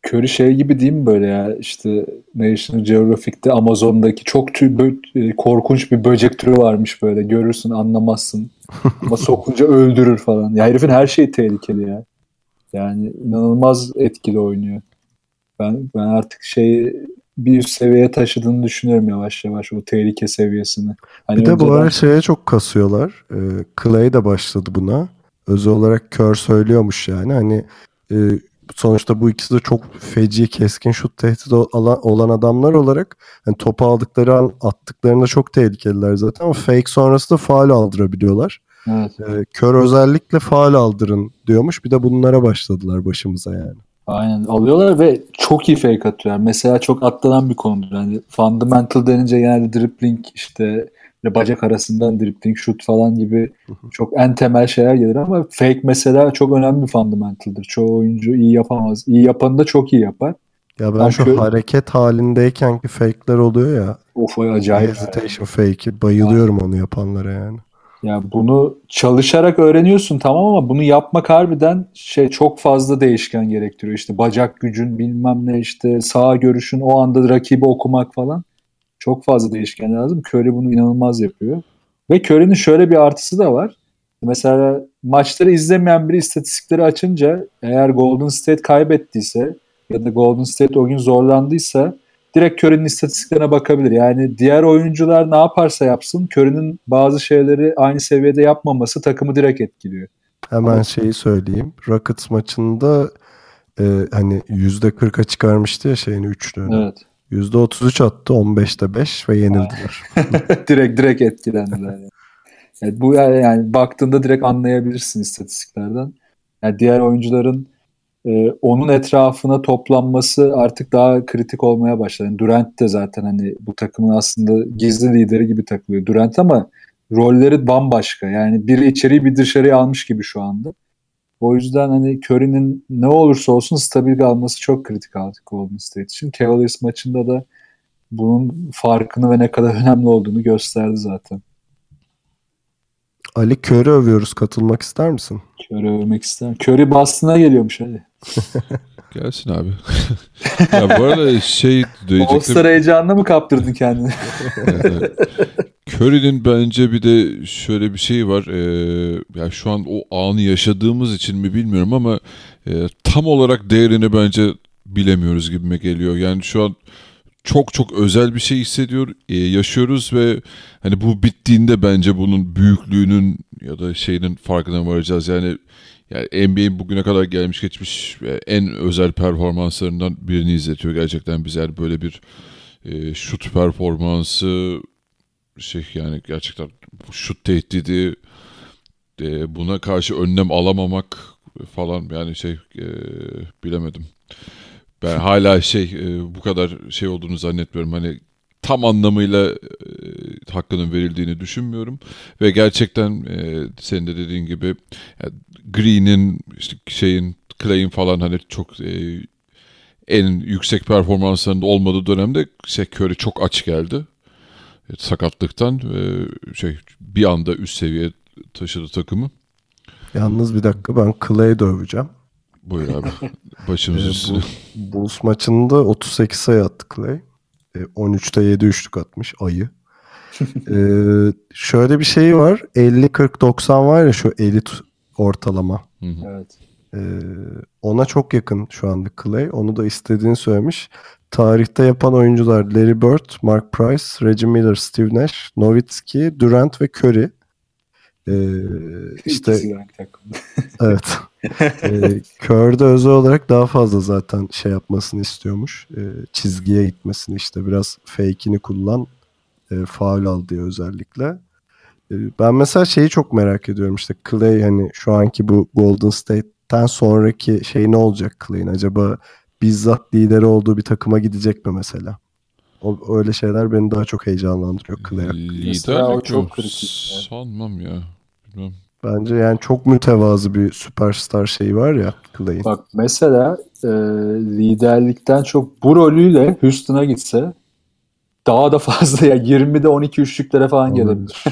Curry şey gibi değil mi böyle ya işte National Geographic'te Amazon'daki çok tüy, bö- e, korkunç bir böcek türü varmış böyle görürsün anlamazsın ama [laughs] sokunca öldürür falan. Ya herifin her şeyi tehlikeli ya. Yani inanılmaz etkili oynuyor. Ben ben artık şeyi bir üst seviyeye taşıdığını düşünüyorum yavaş yavaş o tehlike seviyesini. Hani Bir de bu ara şeye çok kasıyorlar. Ee, Clay de başladı buna. Özel olarak Kör söylüyormuş yani. Hani e, sonuçta bu ikisi de çok feci, keskin şut tehdidi olan, adamlar olarak hani topu aldıkları an attıklarında çok tehlikeliler zaten ama fake sonrası da faal aldırabiliyorlar. Evet. Ee, Kör özellikle faal aldırın diyormuş. Bir de bunlara başladılar başımıza yani. Aynen alıyorlar ve çok iyi fake atıyorlar. Mesela çok atlanan bir konudur. Yani fundamental denince genelde dribbling işte bacak arasından dribbling, şut falan gibi çok en temel şeyler gelir ama fake mesela çok önemli bir fundamentaldır. Çoğu oyuncu iyi yapamaz. İyi yapanı da çok iyi yapar. Ya ben Ben şu Kör- hareket halindeyken ki fake'ler oluyor ya. Of o acayip. Hesitation fake'i. Bayılıyorum onu yapanlara yani. Ya bunu çalışarak öğreniyorsun tamam ama bunu yapmak harbiden şey çok fazla değişken gerektiriyor. İşte bacak gücün bilmem ne işte sağ görüşün o anda rakibi okumak falan. Çok fazla değişken lazım. Curry bunu inanılmaz yapıyor. Ve Curry'nin şöyle bir artısı da var. Mesela maçları izlemeyen biri istatistikleri açınca eğer Golden State kaybettiyse ya da Golden State o gün zorlandıysa direkt Curry'nin istatistiklerine bakabilir. Yani diğer oyuncular ne yaparsa yapsın Curry'nin bazı şeyleri aynı seviyede yapmaması takımı direkt etkiliyor. Hemen şeyi söyleyeyim. Rockets maçında e, hani %40'a çıkarmıştı ya şeyini üçlüğünü. Evet. %33 attı 15'te 5 ve yenildiler. [laughs] direkt direkt etkilendiler. Yani. Yani bu yani, baktığında direkt anlayabilirsin istatistiklerden. Yani diğer oyuncuların e, onun etrafına toplanması artık daha kritik olmaya başladı. Yani Durant de zaten hani bu takımın aslında gizli lideri gibi takılıyor Durant ama rolleri bambaşka. Yani biri içeriği bir dışarıya almış gibi şu anda. O yüzden hani Curry'nin ne olursa olsun stabil kalması çok kritik artık Golden State için. Cavaliers maçında da bunun farkını ve ne kadar [laughs] önemli olduğunu gösterdi zaten. Ali Kör'ü övüyoruz. Katılmak ister misin? Curry övmek ister. Curry Boston'a geliyormuş hadi. [laughs] Gelsin abi. [laughs] ya bu arada şey All-Star heyecanına mı kaptırdın kendini? Evet, evet. Curry'nin bence bir de şöyle bir şey var. Ee, ya şu an o anı yaşadığımız için mi bilmiyorum ama e, tam olarak değerini bence bilemiyoruz gibime geliyor. Yani şu an çok çok özel bir şey hissediyor, e, yaşıyoruz ve hani bu bittiğinde bence bunun büyüklüğünün ya da şeyinin farkına varacağız. Yani yani NBA'in bugüne kadar gelmiş geçmiş e, en özel performanslarından birini izletiyor gerçekten bize. Böyle bir e, şut performansı şey yani gerçekten şut tehdidi e, buna karşı önlem alamamak falan yani şey e, bilemedim. Ben hala şey e, bu kadar şey olduğunu zannetmiyorum. Hani tam anlamıyla e, hakkının verildiğini düşünmüyorum ve gerçekten e, senin de dediğin gibi yani Green'in işte şeyin Clay'in falan hani çok e, en yüksek performanslarında olmadığı dönemde şey Curry çok aç geldi. E, sakatlıktan e, şey bir anda üst seviye taşıdı takımı. Yalnız bir dakika ben Clay'i de öveceğim. Buyur abi. [laughs] Başımız Ee, üstüne. bu Bulls maçında 38 sayı attı Clay. Ee, 13'te 7 üçlük atmış ayı. Ee, [laughs] şöyle bir şey var. 50-40-90 var ya şu elit ortalama. Evet. Ee, ona çok yakın şu anda Clay. Onu da istediğini söylemiş. Tarihte yapan oyuncular Larry Bird, Mark Price, Reggie Miller, Steve Nash, Nowitzki, Durant ve Curry. Ee, işte. [laughs] Evet. ee, Curry'de özel olarak daha fazla zaten şey yapmasını istiyormuş. Ee, çizgiye gitmesini işte biraz fake'ini kullan. E, faul al diye özellikle. Ee, ben mesela şeyi çok merak ediyorum işte Clay hani şu anki bu Golden State'ten sonraki şey ne olacak Clay'in? Acaba bizzat lideri olduğu bir takıma gidecek mi mesela? O, öyle şeyler beni daha çok heyecanlandırıyor o Liderlik çok kritik ya. Sanmam ya. Bilmem. Bence yani çok mütevazı bir süperstar şeyi var ya Clay'in. Bak mesela e, liderlikten çok bu rolüyle Houston'a gitse daha da fazla [laughs] ya 20'de 12 üçlüklere falan gelebilir.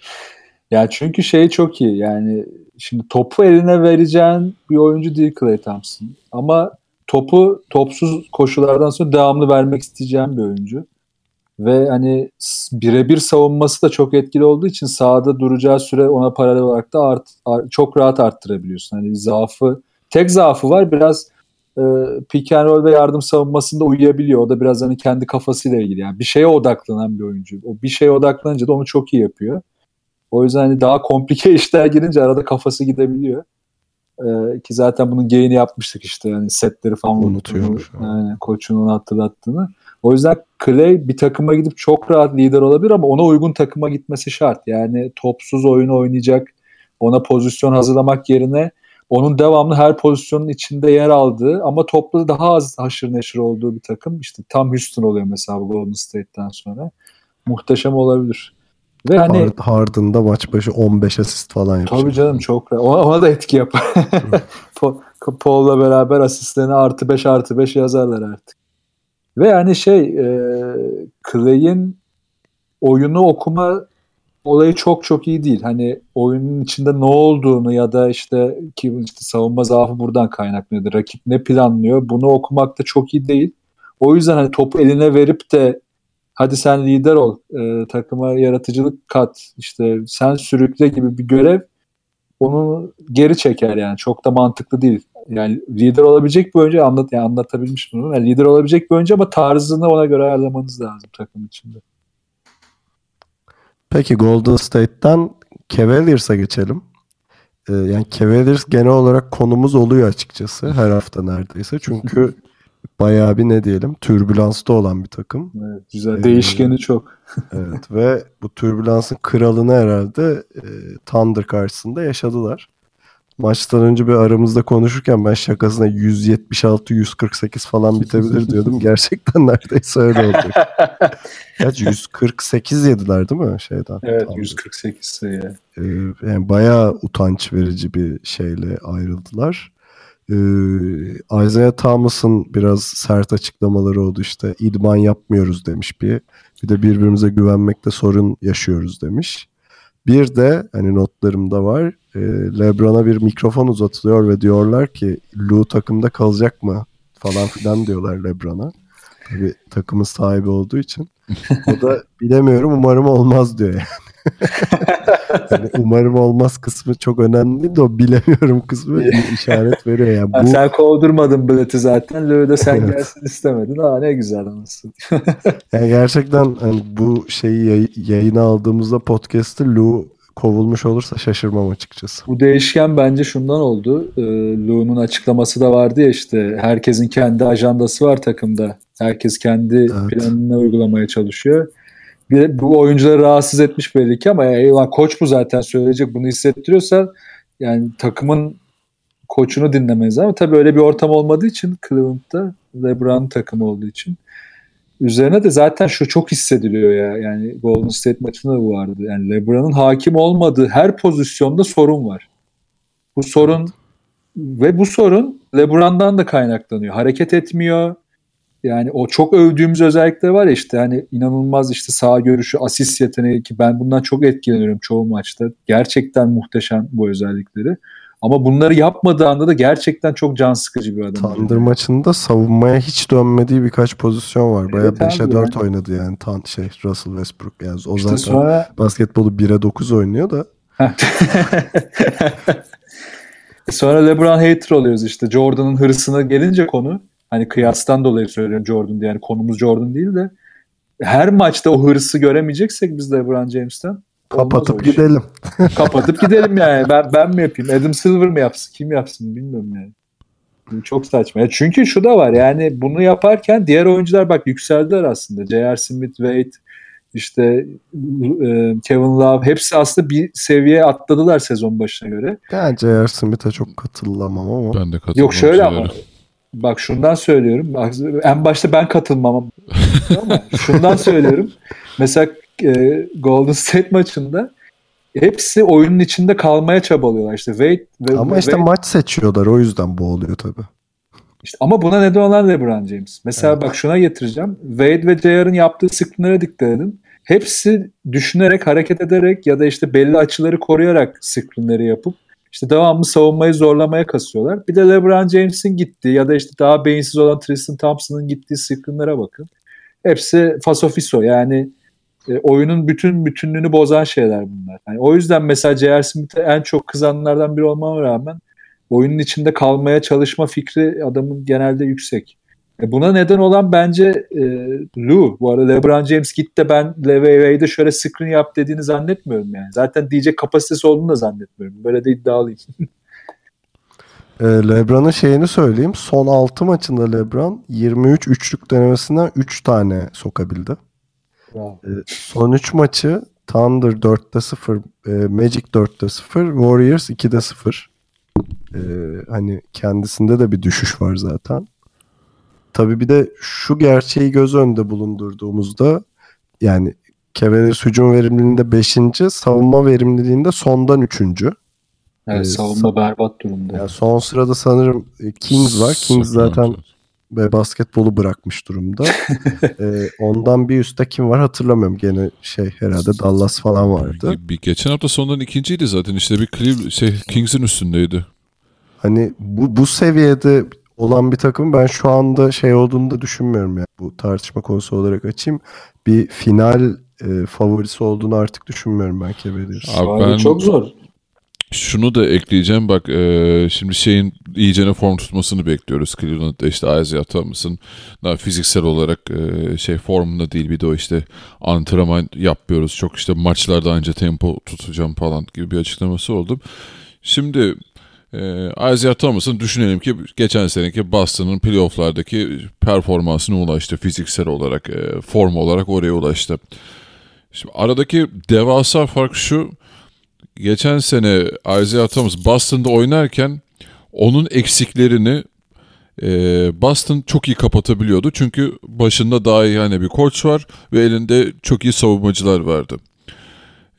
[laughs] yani çünkü şey çok iyi yani şimdi topu eline vereceğin bir oyuncu değil Clay Thompson ama topu topsuz koşulardan sonra devamlı vermek isteyeceğim bir oyuncu. Ve hani birebir savunması da çok etkili olduğu için sahada duracağı süre ona paralel olarak da art, art- çok rahat arttırabiliyorsun. Hani zaafı tek zaafı var biraz e, pick and roll ve yardım savunmasında uyuyabiliyor. O da biraz hani kendi kafasıyla ilgili. Yani bir şeye odaklanan bir oyuncu. O bir şeye odaklanınca da onu çok iyi yapıyor. O yüzden hani daha komplike [laughs] işler girince arada kafası gidebiliyor. Ee, ki zaten bunun geyini yapmıştık işte yani setleri falan unuttuğunu, Yani koçun onu hatırlattığını. O yüzden Clay bir takıma gidip çok rahat lider olabilir ama ona uygun takıma gitmesi şart. Yani topsuz oyun oynayacak, ona pozisyon hazırlamak yerine onun devamlı her pozisyonun içinde yer aldığı ama toplu daha az haşır neşir olduğu bir takım. işte tam Houston oluyor mesela bu Golden State'ten sonra. Muhteşem olabilir. Ve hani Hard- Harden'da maç başı 15 asist falan yapıyor. Tabii canım çok. Ona, ona da etki yapar. [laughs] Paul'la beraber asistlerini artı 5 artı 5 yazarlar artık. Ve yani şey e, Clay'in oyunu okuma olayı çok çok iyi değil. Hani oyunun içinde ne olduğunu ya da işte ki işte savunma zaafı buradan kaynaklanıyor. Rakip ne planlıyor bunu okumak da çok iyi değil. O yüzden hani topu eline verip de hadi sen lider ol, e, takıma yaratıcılık kat, işte sen sürükle gibi bir görev onu geri çeker yani. Çok da mantıklı değil. Yani lider olabilecek bir oyuncu anlat yani anlatabilmiş bunu. Yani lider olabilecek bir oyuncu ama tarzını ona göre ayarlamanız lazım takım içinde. Peki Golden State'ten Cavaliers'a geçelim. Ee, yani Cavaliers genel olarak konumuz oluyor açıkçası her hafta neredeyse. Çünkü [laughs] bayağı bir ne diyelim türbülansta olan bir takım. Evet, güzel. Ee, Değişkeni çok. [laughs] Evet ve bu türbülansın kralını herhalde e, Thunder karşısında yaşadılar. Maçtan önce bir aramızda konuşurken ben şakasına 176-148 falan bitebilir diyordum. [laughs] Gerçekten neredeyse öyle oldu. [laughs] Gerçi 148 yediler değil mi şeyden? Evet Thunder? 148 sayı. Ee, yani bayağı utanç verici bir şeyle ayrıldılar. Ee, Isaiah Thomas'ın biraz sert açıklamaları oldu işte idman yapmıyoruz demiş bir. Bir de birbirimize güvenmekte sorun yaşıyoruz demiş. Bir de hani notlarımda var e, Lebron'a bir mikrofon uzatılıyor ve diyorlar ki Lou takımda kalacak mı falan filan diyorlar Lebron'a. Tabii takımın sahibi olduğu için. O da bilemiyorum umarım olmaz diyor yani. [laughs] Yani umarım olmaz kısmı çok önemli de o bilemiyorum kısmı bir [laughs] işaret veriyor yani. Bu, Sen kovdurmadın Blatt'i zaten. Löw de sen gelsin istemedin. Aa ne güzel anasın. [laughs] yani gerçekten hani bu şeyi yay- yayına aldığımızda podcast'ı Lou kovulmuş olursa şaşırmam açıkçası. Bu değişken bence şundan oldu. Ee, Lou'nun açıklaması da vardı ya işte herkesin kendi ajandası var takımda. Herkes kendi Evet. planını uygulamaya çalışıyor. Bir, bu oyuncuları rahatsız etmiş belli ki ama eyvah koç bu zaten söyleyecek bunu hissettiriyorsa yani takımın koçunu dinlemeyiz ama tabii öyle bir ortam olmadığı için Cleveland'da LeBron takımı olduğu için Üzerine de zaten şu çok hissediliyor ya. Yani Golden State maçında da bu vardı. Yani LeBron'un hakim olmadığı her pozisyonda sorun var. Bu sorun ve bu sorun LeBron'dan da kaynaklanıyor. Hareket etmiyor. Yani o çok övdüğümüz özellikler var ya işte hani inanılmaz işte sağ görüşü, asist yeteneği ki ben bundan çok etkileniyorum çoğu maçta. Gerçekten muhteşem bu özellikleri. Ama bunları yapmadığı anda da gerçekten çok can sıkıcı bir adam. Thunder maçında savunmaya hiç dönmediği birkaç pozisyon var. Bayağı Evet abi 5'e 4 yani. oynadı yani Tan şey Russell Westbrook yani o İşte zaten sonra basketbolu 1'e 9 oynuyor da [laughs] Sonra LeBron hater oluyoruz işte. Jordan'ın hırsına gelince konu. Hani kıyastan dolayı söylüyorum Jordan diye. Yani konumuz Jordan değil de her maçta o hırsı göremeyeceksek biz LeBron James'ten kapatıp gidelim. [laughs] Kapatıp gidelim yani. Ben, ben mi yapayım? Adam Silver mi yapsın? Kim yapsın bilmiyorum yani. Bu Çok saçma. Ya çünkü şu da var yani bunu yaparken diğer oyuncular bak yükseldiler aslında. J.R. Smith, Wade, işte e, Kevin Love hepsi aslında bir seviye atladılar sezon başına göre. Yani J.R. Smith'e çok katılamam ama. Ben de katılmam. Yok şöyle ama. Bak şundan söylüyorum. Bak, en başta ben katılmam ama şundan söylüyorum. Mesela e, Golden State maçında hepsi oyunun içinde kalmaya çabalıyorlar. İşte Wade ve Ama işte Wade- maç seçiyorlar o yüzden bu oluyor tabii. işte ama buna neden olan LeBron James. Mesela bak şuna getireceğim. Wade ve J.R.'ın yaptığı screenlere dikkat edin. Hepsi düşünerek, hareket ederek ya da işte belli açıları koruyarak screenleri yapıp işte devamlı savunmayı zorlamaya kasıyorlar. Bir de LeBron James'in gittiği ya da işte daha beyinsiz olan Tristan Thompson'ın gittiği screenlere bakın. Hepsi fasofiso yani e, oyunun bütün bütünlüğünü bozan şeyler bunlar. Yani o yüzden mesela J.R. Smith'e en çok kızanlardan biri olmama rağmen oyunun içinde kalmaya çalışma fikri adamın genelde yüksek. E buna neden olan bence e, Lou. Bu arada LeBron James gitti de ben LeVay'de şöyle screen yap dediğini zannetmiyorum yani. Zaten diyecek kapasitesi olduğunu da zannetmiyorum. Böyle de iddialıyım. [laughs] E, LeBron'un şeyini söyleyeyim. Son 6 maçında LeBron 23 üçlük denemesinden 3 tane sokabildi. Bravo. E, son 3 maçı Thunder 4'te 0, e, Magic 4'te 0, Warriors 2'de 0. E, hani kendisinde de bir düşüş var zaten. Tabii bir de şu gerçeği göz önünde bulundurduğumuzda yani Cavaliers hücum verimliliğinde 5. savunma verimliliğinde sondan 3. Evet, Ee, savunma berbat durumda. Yani son sırada sanırım e, Kings var. Kings zaten ve basketbolu bırakmış durumda. [laughs] Ee, ondan bir üstte kim var hatırlamıyorum. Gene şey herhalde Dallas falan vardı. Bir, bir geçen hafta sondan ikinciydi zaten işte bir Cleveland şey Kings'in üstündeydi. Hani bu, bu seviyede olan bir takım ben şu anda şey olduğunu da düşünmüyorum yani. Bu tartışma konusu olarak açayım. Bir final e, favorisi olduğunu artık düşünmüyorum ben Cavaliers. Abi ben çok zor. şunu da ekleyeceğim bak e, şimdi şeyin iyicene form tutmasını bekliyoruz Cleveland'da işte Isaiah Thomas'ın daha fiziksel olarak e, şey formunda değil bir de o işte antrenman yapmıyoruz çok işte maçlarda anca tempo tutacağım falan gibi bir açıklaması oldu. Şimdi e, Isaiah Thomas'ın düşünelim ki geçen seneki Boston'ın playofflardaki performansına ulaştı fiziksel olarak e, form olarak oraya ulaştı. Şimdi aradaki devasa fark şu geçen sene Isaiah Thomas Boston'da oynarken onun eksiklerini e, Boston çok iyi kapatabiliyordu. Çünkü başında daha iyi hani bir koç var ve elinde çok iyi savunmacılar vardı.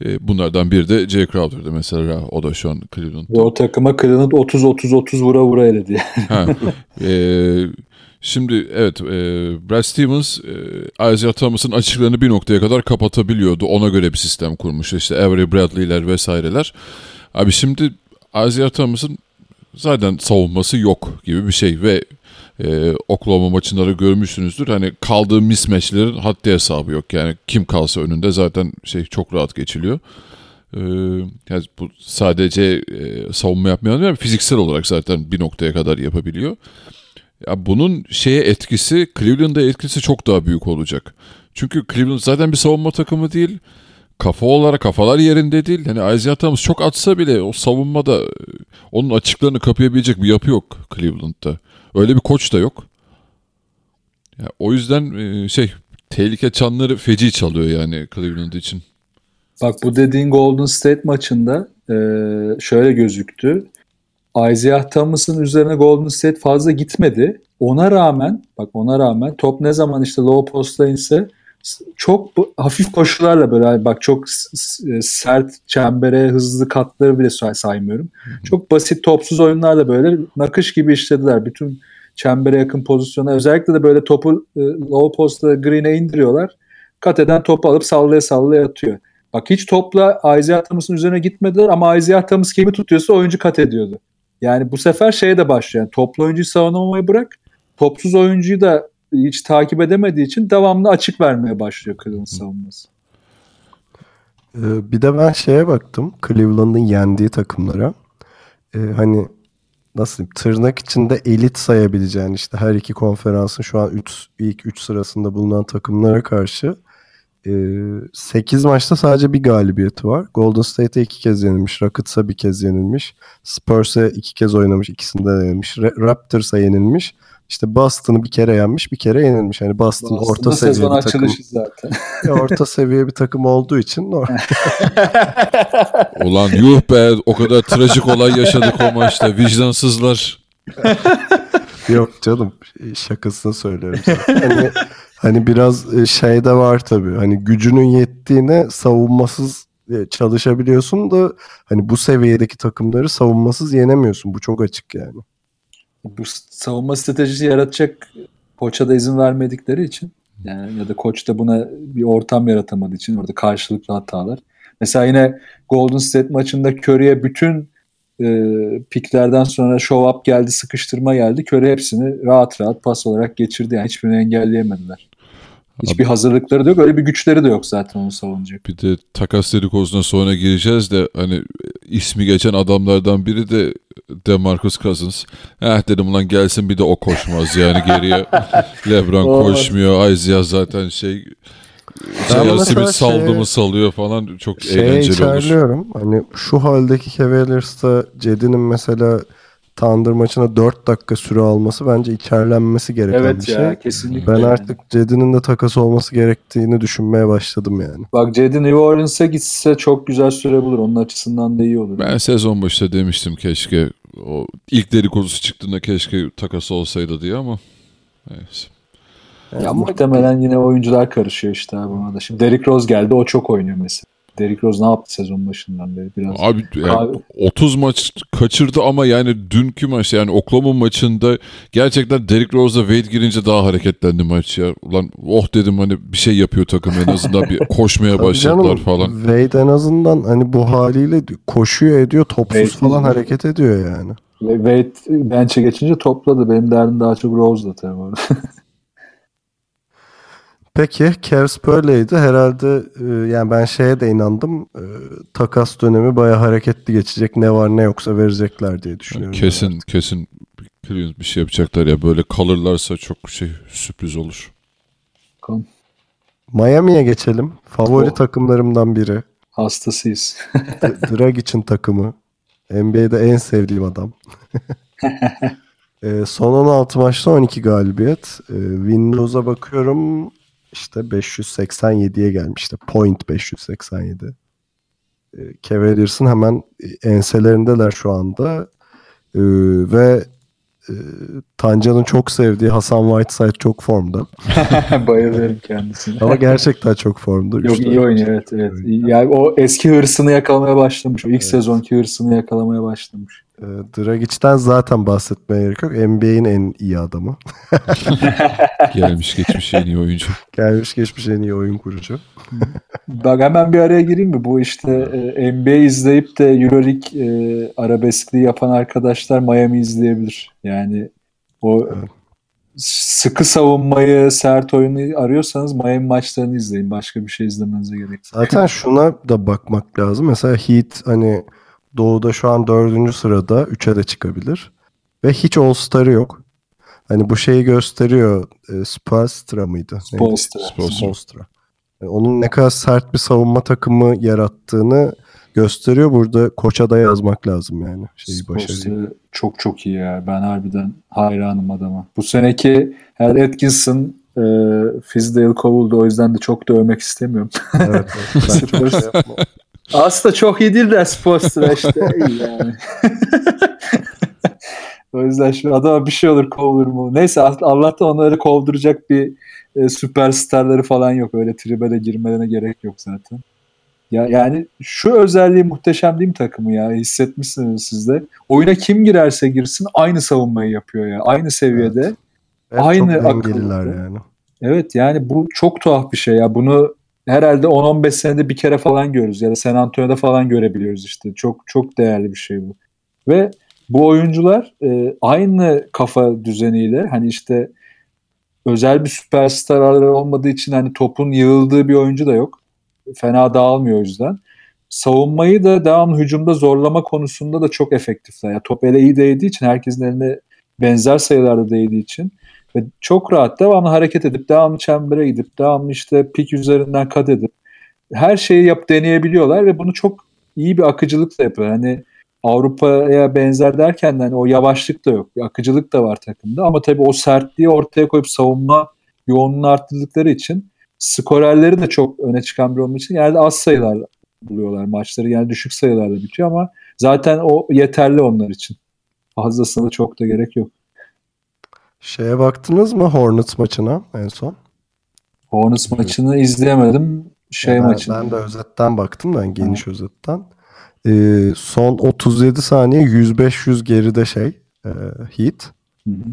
E, bunlardan biri de Jay Crowder'dı mesela. O da şu an Cleveland'da. Ve o takıma Cleveland 30-30-30 vura vura eledi. [laughs] Ha, e, şimdi evet e, Brad Stevens e, Isaiah Thomas'ın açıklarını bir noktaya kadar kapatabiliyordu. Ona göre bir sistem kurmuş. İşte Avery Bradley'ler vesaireler. Abi şimdi Isaiah Thomas'ın zaten savunması yok gibi bir şey ve e, Oklahoma maçında da görmüşsünüzdür. Hani kaldığı mismatchlerin haddi hesabı yok. Yani kim kalsa önünde zaten şey çok rahat geçiliyor. Ee, yani bu sadece e, savunma yapmayan değil, fiziksel olarak zaten bir noktaya kadar yapabiliyor. Ya bunun şeye etkisi, Cleveland'a etkisi çok daha büyük olacak. Çünkü Cleveland zaten bir savunma takımı değil. Kafa olarak kafalar yerinde değil. Hani Isaiah Thomas çok atsa bile o savunmada e, onun açıklarını kapayabilecek bir yapı yok Cleveland'da. Öyle bir koç da yok. Ya, o yüzden e, şey tehlike çanları feci çalıyor yani Cleveland için. Bak bu dediğin Golden State maçında e, şöyle gözüktü. Isaiah Thomas'ın üzerine Golden State fazla gitmedi. Ona rağmen bak ona rağmen top ne zaman işte low post'a inse çok bu, hafif koşularla böyle hani bak çok s- sert çembere hızlı katları bile say- saymıyorum. Çok basit topsuz oyunlarla böyle nakış gibi işlediler. Bütün çembere yakın pozisyona özellikle de böyle topu e, low post'a green'e indiriyorlar. Kat eden topu alıp sallaya sallaya atıyor. Bak hiç topla Isaiah Thomas'ın üzerine gitmediler ama Isaiah Thomas kimi tutuyorsa oyuncu kat ediyordu. Yani bu sefer şeye de başlıyor. Yani toplu oyuncuyu savunmayı bırak. Topsuz oyuncuyu da hiç takip edemediği için devamlı açık vermeye başlıyor Cleveland savunması. Ee, bir de ben şeye baktım. Cleveland'ın yendiği takımlara. Ee, hani nasıl diyeyim, tırnak içinde elit sayabileceğin işte her iki konferansın şu an üç, ilk 3 sırasında bulunan takımlara karşı 8 maçta sadece bir galibiyeti var. Golden State'e iki kez yenilmiş. Rockets'a bir kez yenilmiş. Spurs'e iki kez oynamış. ikisinde de yenilmiş. Ra- Raptors'a yenilmiş. İşte Boston'ı bir kere yenmiş, bir kere yenilmiş. Yani Boston orta Aslında seviye sezon bir takım. açılışı zaten. [laughs] orta seviye bir takım olduğu için. [laughs] Ulan yuh be o kadar trajik olay yaşadık o maçta. Vicdansızlar. Yok canım şakasını söylüyorum. zaten. Hani, hani biraz e, şey de var tabii. Hani gücünün yettiğine savunmasız e, çalışabiliyorsun da hani bu seviyedeki takımları savunmasız yenemiyorsun. Bu çok açık yani. Bu savunma stratejisi yaratacak koça da izin vermedikleri için yani ya da koç da buna bir ortam yaratamadığı için orada karşılıklı hatalar. Mesela yine Golden State maçında Curry'e bütün e, piklerden sonra show up geldi, sıkıştırma geldi. Curry hepsini rahat rahat pas olarak geçirdi. Yani hiçbirini engelleyemediler. Hiçbir hazırlıkları da yok. Öyle bir güçleri de yok zaten onu savunacak. Bir de takas dedikodusuna sonra gireceğiz de hani ismi geçen adamlardan biri de Demarcus Cousins. Eh dedim ulan gelsin bir de o koşmaz yani geriye. [laughs] Lebron koşmuyor. Isaiah zaten şey şey, Smith saldı şeye- mı salıyor falan çok Şeye eğlenceli olur. içerliyorum. Hani şu haldeki Cavaliers'ta Cedi'nin mesela Thunder maçına 4 dakika süre alması bence içerlenmesi gereken Evet bir ya şey. kesinlikle. Ben artık Cedi'nin de takas olması gerektiğini düşünmeye başladım yani. Bak Cedi New Orleans'a gitse çok güzel süre bulur. Onun açısından da iyi olur. Ben sezon başında demiştim keşke o ilk dedikodusu çıktığında keşke takas olsaydı diye ama neyse. Ya muhtemelen yine oyuncular karışıyor işte abi ona da. Şimdi Derrick Rose geldi o çok oynuyor mesela. Derrick Rose ne yaptı sezon başından beri biraz. Abi yani Abi- 30 maç kaçırdı ama yani dünkü maç yani Oklahoma maçında gerçekten Derrick Rose'la Wade girince daha hareketlendi maç ya. Ulan oh dedim hani bir şey yapıyor takım en azından bir [laughs] koşmaya başladılar canım, falan. Wade en azından hani bu haliyle koşuyor ediyor topsuz Wade- falan hareket ediyor yani. Ve Wade bench'e geçince topladı. Benim derdim daha çok Rose'da tabii orada. [laughs] Peki Cavs böyleydi. Herhalde e, yani ben şeye de inandım. E, takas dönemi baya hareketli geçecek. Ne var ne yoksa verecekler diye Yani düşünüyorum. kesin kesin bir, bir şey yapacaklar ya böyle kalırlarsa çok şey sürpriz olur. Bakalım. Miami'ye geçelim. Favori Oh. takımlarımdan biri. Hastasıyız. Dragic'in [laughs] takımı. NBA'de en sevdiğim adam. [laughs] E, son 16 maçta 12 galibiyet. E, Windows'a bakıyorum işte 587'ye gelmiş. İşte point 587. E, Cavaliers'ın hemen enselerindeler şu anda. E, ve e, Tancan'ın çok sevdiği Hasan Whiteside çok formda. [laughs] Bayılıyorum kendisine. Ama gerçekten çok formda. Yok Üçte iyi oynuyor evet evet. Yani o eski hırsını yakalamaya başlamış. O ilk sezonki hırsını yakalamaya başlamış. E, Dragic'ten zaten bahsetmeye gerek yok. NBA'in en iyi adamı. [laughs] Gelmiş geçmiş en iyi oyuncu. Gelmiş geçmiş en iyi oyun kurucu. Bak hemen bir araya gireyim mi? Bu işte e, NBA izleyip de Euroleague e, arabeskliği yapan arkadaşlar Miami izleyebilir. Yani o Evet. sıkı savunmayı, sert oyunu arıyorsanız Miami maçlarını izleyin. Başka bir şey izlemenize gerek yok. Zaten şuna da bakmak lazım. Mesela Heat hani Doğu'da şu an dördüncü sırada 3'e de çıkabilir. Ve hiç All-Star'ı yok. Hani bu şeyi gösteriyor. E, Spolstra mıydı? Spolstra. Yani onun ne kadar sert bir savunma takımı yarattığını gösteriyor. Burada koça da yazmak lazım yani. Şeyi başarıyı. Çok çok iyi ya. Ben harbiden hayranım adama. Bu seneki her Atkinson e, Fizdale kovuldu. O yüzden de çok da övmek istemiyorum. Evet, evet. [laughs] Ben çok şey yapmam. Aslında çok iyi değil de Spolstra işte [laughs] iyi yani. o yüzden şu adama bir şey olur kovulur mu? Neyse Allah'tan onları kovduracak bir e, süperstarları falan yok. Öyle tribe de girmelerine gerek yok zaten. Ya yani şu özelliği muhteşem değil mi takımı ya? Hissetmişsiniz siz de. Oyuna kim girerse girsin aynı savunmayı yapıyor ya. Aynı seviyede. Evet, Aynı çok akıllı. yani. Evet yani bu çok tuhaf bir şey ya. Bunu herhalde 10-15 senede bir kere falan görürüz ya da San Antonio'da falan görebiliyoruz işte. Çok çok değerli bir şey bu. Ve bu oyuncular e, aynı kafa düzeniyle hani işte özel bir süperstarları olmadığı için hani topun yığıldığı bir oyuncu da yok. Fena dağılmıyor o yüzden. Savunmayı da devamlı hücumda zorlama konusunda da çok efektifler. Yani top ele iyi değdiği için herkesin eline benzer sayılarda değdiği için ve çok rahat devamlı hareket edip devamlı çembere gidip devamlı işte pik üzerinden kat edip her şeyi yap deneyebiliyorlar ve bunu çok iyi bir akıcılıkla yapıyor. Hani Avrupa'ya benzer derken de hani o yavaşlık da yok. Bir akıcılık da var takımda ama tabii o sertliği ortaya koyup savunma yoğunluğunu arttırdıkları için skorerleri de çok öne çıkan bir olmak için yani az sayılar buluyorlar maçları. Yani düşük sayılarla bitiyor ama zaten o yeterli onlar için. Fazlasına da çok da gerek yok. Şeye baktınız mı Hornets maçına en son? Hornets maçını izleyemedim. Şey ben, maçını. ben de özetten baktım ben geniş özetten. Ee, son 37 saniye 105-100 geride şey e, Heat Hı hı.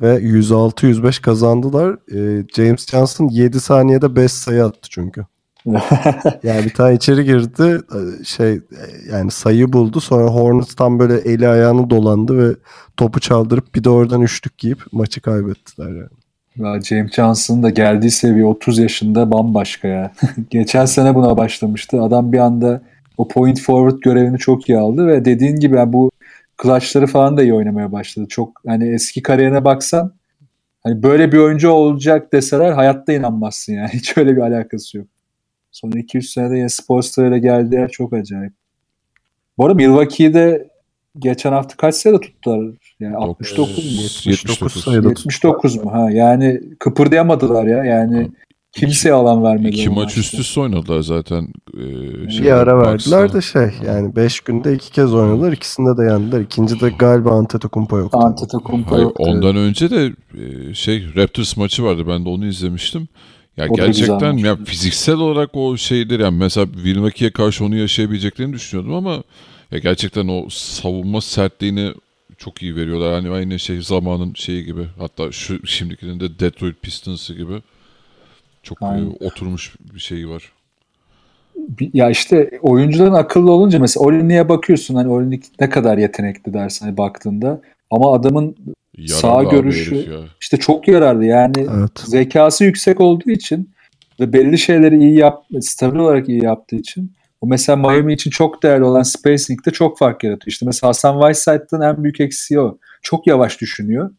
ve 106-105 kazandılar. Ee, James Johnson 7 saniyede 5 sayı attı çünkü. [laughs] Yani bir tane içeri girdi şey yani sayı buldu sonra Hornets tam böyle eli ayağını dolandı ve topu çaldırıp bir de oradan üçlük giyip maçı kaybettiler yani. Ya James Johnson'ın da geldiği seviye 30 yaşında bambaşka ya. [laughs] Geçen sene buna başlamıştı. Adam bir anda o point forward görevini çok iyi aldı ve dediğin gibi yani bu clutchları falan da iyi oynamaya başladı. Çok hani eski kariyerine baksan hani böyle bir oyuncu olacak deseler hayatta inanmazsın yani. [laughs] Hiç öyle bir alakası yok. Son 2-3 senede yine Sports'ta öyle geldi yer çok acayip. Bu arada Milwaukee'de geçen hafta kaç sayıda tuttular? Yani 69 mu? 79 sayıda tuttu. 79 mu? Ha yani kıpırdayamadılar ya. Yani kimseye alan vermediler. İki maç üst üste oynadılar zaten. Ee, Bir ara verdiler de şey yani 5 günde iki kez oynadılar ikisinde de yendiler. İkinci de galiba Antetokounmpo yoktu. Antetokounmpo Hayır, yoktu. ondan önce de e, şey Raptors maçı vardı. Ben de onu izlemiştim. Ya O gerçekten ya fiziksel olarak o şeydir yani mesela Milwaukee'ye karşı onu yaşayabileceklerini düşünüyordum ama ya gerçekten o savunma sertliğini çok iyi veriyorlar. Yani aynı şey zamanın şeyi gibi. Hatta şu şimdikinin de Detroit Pistons'ı gibi. Çok e, Aynen. oturmuş bir şey var. Ya işte oyuncuların akıllı olunca mesela Olinik'e bakıyorsun hani Olinik ne kadar yetenekli dersin hani baktığında ama adamın Sağ görüşü- ya. işte çok yararlı yani Evet. zekası yüksek olduğu için ve belli şeyleri iyi yap, stabil olarak iyi yaptığı için o mesela Miami için çok değerli olan spacing'de çok fark yaratıyor. İşte mesela Hasan Whiteside'ın en büyük eksiği o. Çok yavaş düşünüyor.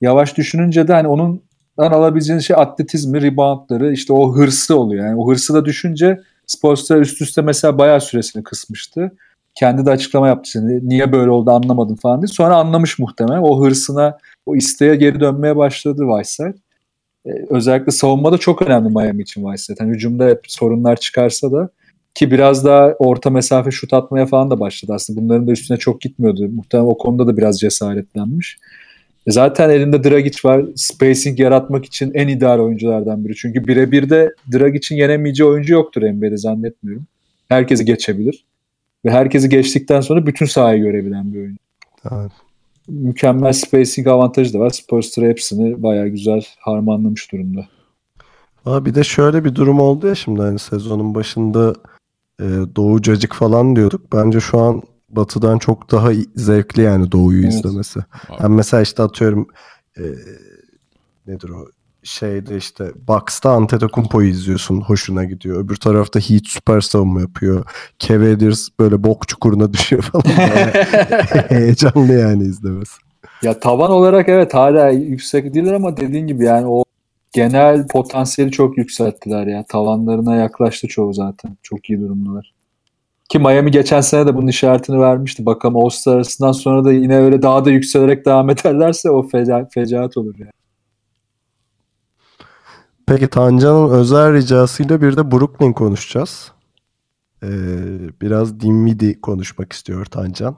Yavaş düşününce de hani onun alabileceğin şey atletizmi, reboundları, işte o hırsı oluyor. Yani o hırsı da düşünce Sports'ta üst üste mesela bayağı süresini kısmıştı. Kendi de açıklama yaptı. Şimdi, Niye böyle oldu anlamadım falan diye. Sonra anlamış muhtemelen. O hırsına, o isteğe geri dönmeye başladı Whiteside. Ee, özellikle savunmada çok önemli Miami için Whiteside. Yani hücumda hep sorunlar çıkarsa da ki biraz daha orta mesafe şut atmaya falan da başladı aslında. Bunların da üstüne çok gitmiyordu. Muhtemelen o konuda da biraz cesaretlenmiş. E zaten elinde Dragic var. Spacing yaratmak için en ideal oyunculardan biri. Çünkü birebir de Dragic'in yenemeyeceği oyuncu yoktur NBA'de zannetmiyorum. Herkesi geçebilir. Ve herkesi geçtikten sonra bütün sahayı görebilen bir oyuncu. Evet. Mükemmel spacing avantajı da var. Spolstra hepsini bayağı güzel harmanlamış durumda. Aa, bir de şöyle bir durum oldu ya şimdi hani sezonun başında e, Doğu Cacık falan diyorduk. Bence şu an Batı'dan çok daha zevkli yani Doğu'yu Evet. izlemesi. Hem mesela işte atıyorum e, nedir o şeyde işte Bucks'ta Antetokounmpo'yu izliyorsun hoşuna gidiyor. Öbür tarafta Heat süper savunma yapıyor. Cavaliers böyle bok çukuruna [laughs] düşüyor falan. [laughs] Heyecanlı yani izlemesi. Ya tavan olarak evet hala yüksek değiller ama dediğin gibi yani o genel potansiyeli çok yükselttiler ya. Tavanlarına yaklaştı çoğu zaten. Çok iyi durumdalar. Ki Miami geçen sene de bunun işaretini vermişti. Bakalım All-Star arasından sonra da yine öyle daha da yükselerek devam ederlerse o feca, fecaat olur yani. Peki Tancan'ın özel ricasıyla bir de Brooklyn konuşacağız. Ee, biraz Dinwiddie konuşmak istiyor Tancan.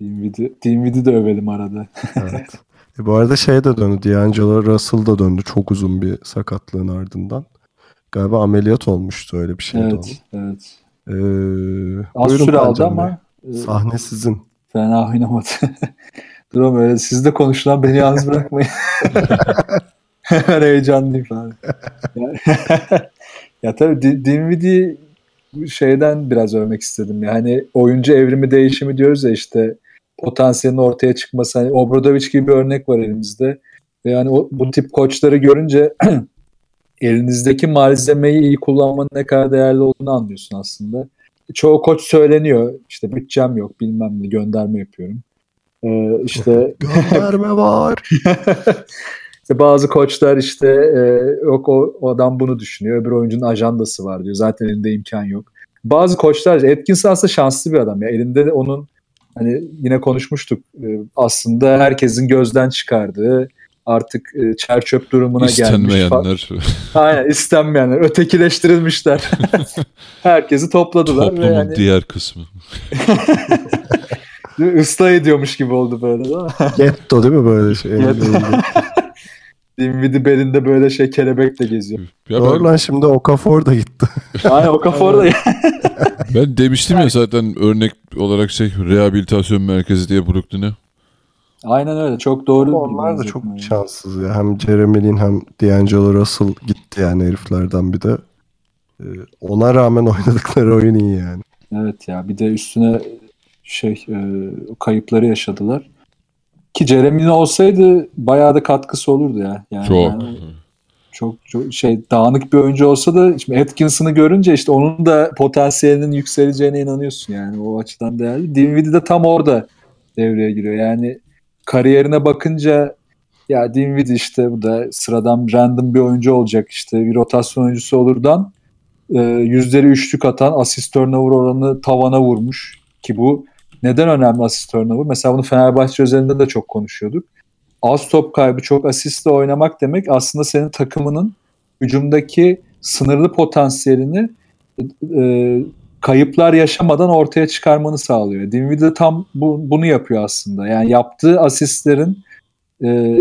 Dinwiddie, Dinwiddie de övelim arada. Evet. E, bu arada şey de döndü. D'Angelo Russell da döndü çok uzun bir sakatlığın ardından. Galiba ameliyat olmuştu öyle bir şeydi evet, evet. onun. Ee, Az süre aldı ama e, Sahne sizin. fena oynamadı. [laughs] Durum öyle. Siz de konuşulan beni yalnız bırakmayın. [laughs] [laughs] Hemen heyecanlıyım falan. Ya, [laughs] ya tabii Di- Dinwiddie şeyden biraz övmek istedim. Yani oyuncu evrimi değişimi diyoruz ya işte potansiyelin ortaya çıkması. Hani Obradovic gibi bir örnek var elimizde. Yani o, bu tip koçları görünce [clears throat] elinizdeki malzemeyi iyi kullanmanın ne kadar değerli olduğunu anlıyorsun aslında. Çoğu koç söyleniyor. İşte bütçem yok bilmem ne gönderme yapıyorum. Ee, işte [laughs] Gönderme var. İşte bazı koçlar işte e, yok o, o adam bunu düşünüyor. Öbür oyuncunun ajandası var diyor. Zaten elinde imkan yok. Bazı koçlar Atkinson aslında şanslı bir adam ya. Elinde de onun hani yine konuşmuştuk. e, aslında herkesin gözden çıkardığı artık e, çerçöp durumuna gelmiş. fa- İstenmeyenler, Aynen istenmeyenler. Ötekileştirilmişler. [laughs] Herkesi topladılar. ve toplumun hani diğer kısmı. [laughs] ıslah ediyormuş gibi oldu böyle değil mi? Getto değil mi böyle şey? [laughs] Dinwiddie belinde böyle şey kelebekle geziyor. Ya Doğru ben, lan şimdi Okafor da gitti. [laughs] Aynen o kafa orada. [laughs] ben demiştim ya zaten örnek olarak şey rehabilitasyon merkezi diye Brooklyn'e. Aynen öyle. Çok doğru. Onlar da çok yani. şanssız ya. Hem Jeremy Lin hem D'Angelo Russell gitti yani heriflerden bir de. e, ona rağmen [laughs] oynadıkları oyun iyi yani. Evet ya bir de üstüne şey e, kayıpları yaşadılar. Ki Jeremy'nin olsaydı bayağı da katkısı olurdu ya. Yani Çok. yani çok, çok şey dağınık bir oyuncu olsa da şimdi Atkinson'ı görünce işte onun da potansiyelinin yükseleceğine inanıyorsun yani o açıdan değerli. Dinwiddie de tam orada devreye giriyor. Yani kariyerine bakınca ya Dinwiddie işte bu da sıradan random bir oyuncu olacak işte bir rotasyon oyuncusu olurdan e, yüzleri üçlük atan asist turnover oranı tavana vurmuş ki bu neden önemli asist turnover? Mesela bunu Fenerbahçe özelinde de çok konuşuyorduk. Az top kaybı çok asistle oynamak demek aslında senin takımının hücumdaki sınırlı potansiyelini e, kayıplar yaşamadan ortaya çıkarmanı sağlıyor. Dinwiddie tam bu, bunu yapıyor aslında. Yani yaptığı asistlerin e,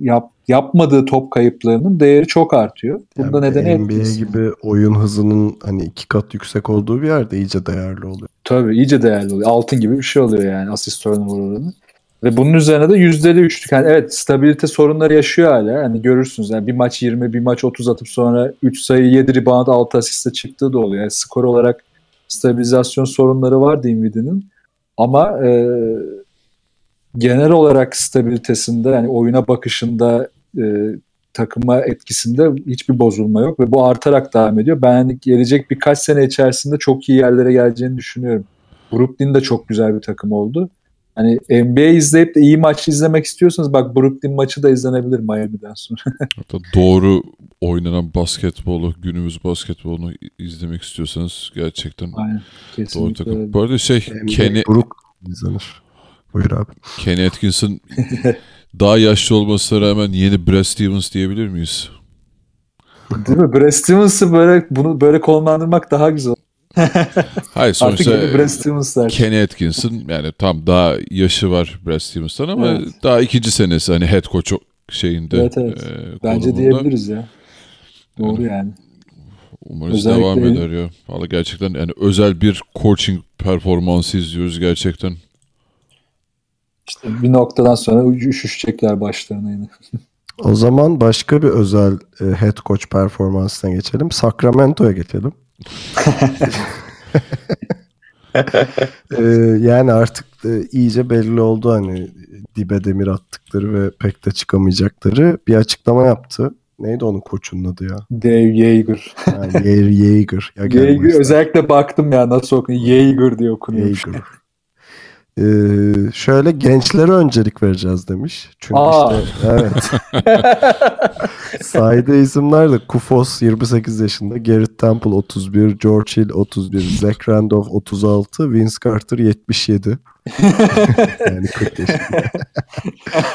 yap, yapmadığı top kayıplarının değeri çok artıyor. Bunda Yani nedeni NBA Atkins. gibi oyun hızının hani iki kat yüksek olduğu bir yerde iyice değerli oluyor. Tabii iyice değerli oluyor. Altın gibi bir şey oluyor yani asist turnover oranı. Ve bunun üzerine de yüzdeli üçlük. Yani evet stabilite sorunları yaşıyor hala. Hani görürsünüz yani bir maç 20, bir maç 30 atıp sonra 3 sayı 7 rebound 6 asiste çıktığı da oluyor. Yani skor olarak stabilizasyon sorunları var Dinwiddie'nin. Ama e, genel olarak stabilitesinde yani oyuna bakışında e, takıma etkisinde hiçbir bozulma yok ve bu artarak devam ediyor. Ben hani gelecek birkaç sene içerisinde çok iyi yerlere geleceğini düşünüyorum. Brooklyn de çok güzel bir takım oldu. Hani NBA izleyip de iyi maç izlemek istiyorsanız bak Brooklyn maçı da izlenebilir Miami'den sonra. [laughs] Hatta doğru oynanan basketbolu, günümüz basketbolunu izlemek istiyorsanız gerçekten Aynen. doğru takım. öyle. Bu arada şey NBA Kenny, Brook izlenir. Buyur abi. Kenny Atkinson daha yaşlı olmasına rağmen yeni Brad Stevens diyebilir miyiz? Değil mi? Brad Stevens'ı böyle bunu böyle konumlandırmak daha güzel. [laughs] Hayır Artık sonuçta Stevens'lar. Kenny Atkinson yani tam daha yaşı var Brad Stevens'tan ama Evet. daha ikinci senesi hani head coach şeyinde. Evet, evet. e, Bence diyebiliriz ya. Doğru yani. Umarız Özellikle- devam eder ya. Valla gerçekten yani özel bir coaching performansı izliyoruz gerçekten. İşte bir noktadan sonra üşüşecekler başlarına yine. O zaman başka bir özel e, head coach performansına geçelim. Sacramento'ya geçelim. [laughs] E, yani artık e, iyice belli oldu hani dibe demir attıkları ve pek de çıkamayacakları bir açıklama yaptı. Neydi onun koçunun adı ya? Dave Yeager. Yani Yeager. Ya [laughs] Yeager özellikle baktım ya nasıl okunuyor. Yeager diye okunuyor. Yeager. Ee, şöyle gençlere öncelik vereceğiz demiş. Çünkü Aa. işte evet. [laughs] Saydığı isimler de Kufos 28 yaşında, Garrett Temple 31, George Hill 31, Zach Randolph 36, Vince Carter 77. [laughs] yani 40 yaşında.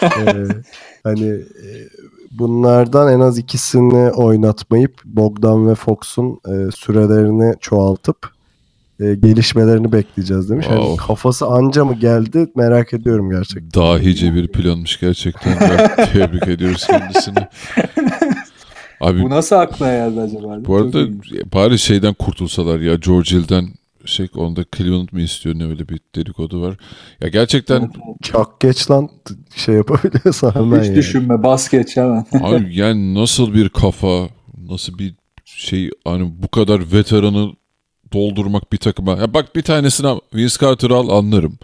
Ee, hani e, bunlardan en az ikisini oynatmayıp Bogdan ve Fox'un e, sürelerini çoğaltıp e, gelişmelerini bekleyeceğiz demiş. Wow. kafası anca mı geldi merak ediyorum gerçekten. Dahice bir planmış gerçekten. [laughs] Tebrik ediyoruz kendisini. Abi Bu nasıl aklına geldi acaba? bu arada bari şeyden kurtulsalar ya George Hill'den şey onda Cleveland mı istiyor ne öyle bir dedikodu var. Ya gerçekten Çok geç lan şey yapabiliyorsa hemen Hiç yani. düşünme bas geç hemen. [laughs] abi yani nasıl bir kafa nasıl bir şey hani bu kadar veteranı doldurmak bir takıma. Ya bak bir tanesini al, Vince Carter'ı al anlarım.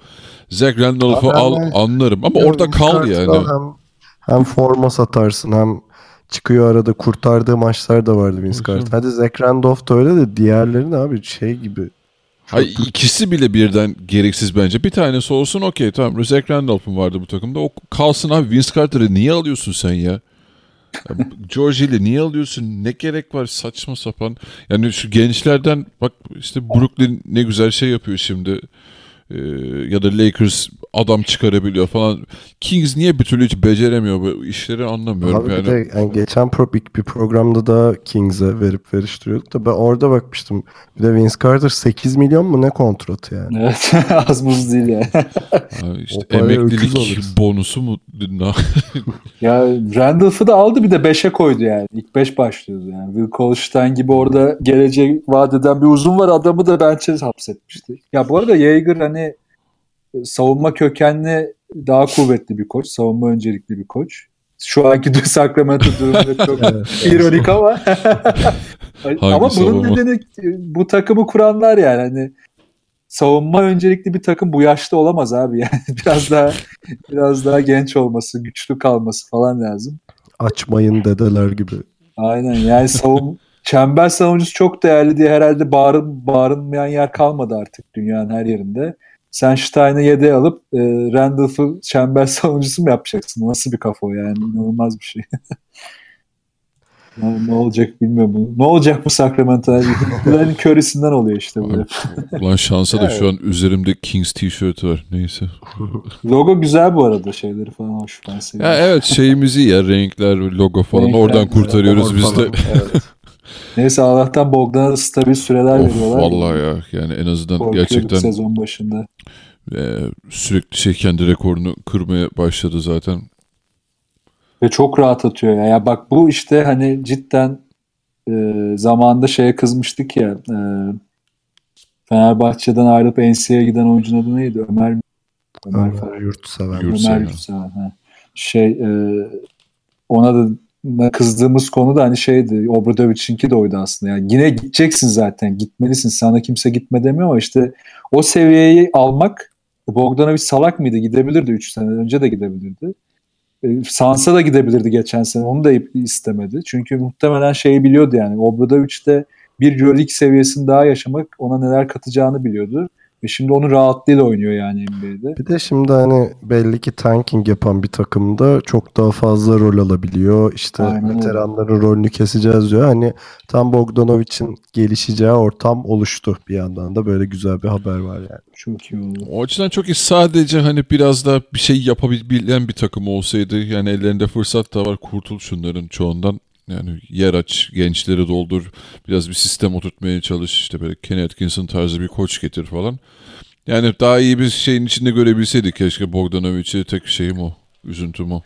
Zach Randolph'u Abi al anlarım ama Ya orada Vince kal Carter'dan yani. Hem, hem forma satarsın hem çıkıyor arada kurtardığı maçlar da vardı Vince Carter. Hadi Zach Randolph da öyle de diğerleri abi şey gibi. Hayır, ikisi bile birden gereksiz bence. Bir tanesi olsun okey tamam. Zach Randolph'un vardı bu takımda. O kalsın abi. Vince Carter'ı niye alıyorsun sen ya? Hill'i niye alıyorsun? Ne gerek var saçma sapan. Yani şu gençlerden bak işte Brooklyn ne güzel şey yapıyor şimdi. Ee, ya da Lakers adam çıkarabiliyor falan. Kings niye bir türlü hiç beceremiyor bu işleri anlamıyorum Abi yani. bir de yani geçen pro, bir, bir programda da Kings'e verip veriştiriyorduk da ben orada bakmıştım. Bir de Vince Carter 8 milyon mu ne kontratı yani? Evet [laughs] az buz değil ya. Ha, işte emeklilik bonusu mu? [laughs] ya Randolph'ı da aldı bir de 5'e koydu yani. İlk 5 başlıyordu yani. Will Colstein gibi orada gelecek vadeden bir uzun var adamı da bench'e hapsetmişti. Ya bu arada Yeager hani savunma kökenli daha kuvvetli bir koç. Savunma öncelikli bir koç. Şu anki [laughs] Sacramento durumu [laughs] çok ironik ama [laughs] ama bunun savunma? nedeni bu takımı kuranlar yani hani savunma öncelikli bir takım bu yaşta olamaz abi yani biraz daha biraz daha genç olması, güçlü kalması falan lazım. Açmayın dedeler gibi. Aynen yani savun çember savunucusu çok değerli diye herhalde bağırın, bağırılmayan yer kalmadı artık dünyanın her yerinde. Sen Stein'ı yedeğe alıp e, Randolph'ı çember [laughs] savunucusu mu yapacaksın? Nasıl bir kafa o yani? İnanılmaz bir şey. [laughs] ne, ne olacak bilmiyorum. Ne olacak bu Sacramento? Hintlilerin [laughs] körisinden oluyor işte bu. Ulan şansa da şu an üzerimde Kings tişörtü var. Neyse. Logo güzel bu arada şeyleri falan hoş ben seviyorum. Ya evet şeyimiz iyi ya renkler, logo falan Renkler oradan kurtarıyoruz biz de. Evet. Neyse Allah'tan Bogdan'a stabil süreler of veriyorlar. vallahi ya yani en azından Korkuyorduk gerçekten sezon başında. e, sürekli şey kendi rekorunu kırmaya başladı zaten. Ve çok rahat atıyor ya. ya bak bu işte hani cidden e, zamanında şeye kızmıştık ya e, Fenerbahçe'den ayrılıp NCA'ye giden oyuncunun adı neydi? Ömer Ömer, Ömer falan. Yurtseven. Yurt- Ömer ha. Şey e, ona da kızdığımız konu da hani şeydi Obradovic'inki de oydu aslında. Yani yine gideceksin zaten. Gitmelisin. Sana kimse gitme demiyor ama işte o seviyeyi almak Bogdanovic salak mıydı? Gidebilirdi 3 sene önce de gidebilirdi. E, Sansa da gidebilirdi geçen sene. Onu da istemedi. Çünkü muhtemelen şeyi biliyordu yani. Obradovic de bir Euroleague seviyesini daha yaşamak ona neler katacağını biliyordu. Ve şimdi onu rahatlığıyla oynuyor yani NBA'de. Bir de şimdi hani belli ki tanking yapan bir takımda çok daha fazla rol alabiliyor. İşte Aynen veteranların rolünü keseceğiz diyor. Hani tam Bogdanovic'in gelişeceği ortam oluştu bir yandan da böyle güzel bir haber var yani. Çok iyi oldu. O açıdan çok iyi. Sadece hani biraz da bir şey yapabilen bir takım olsaydı yani ellerinde fırsat da var. Kurtul şunların çoğundan. Yani yer aç, gençleri doldur, biraz bir sistem oturtmaya çalış. işte böyle Kenny Atkinson tarzı bir koç getir falan. Yani daha iyi bir şeyin içinde görebilseydik keşke Bogdanovic'i tek şeyim o. Üzüntüm o.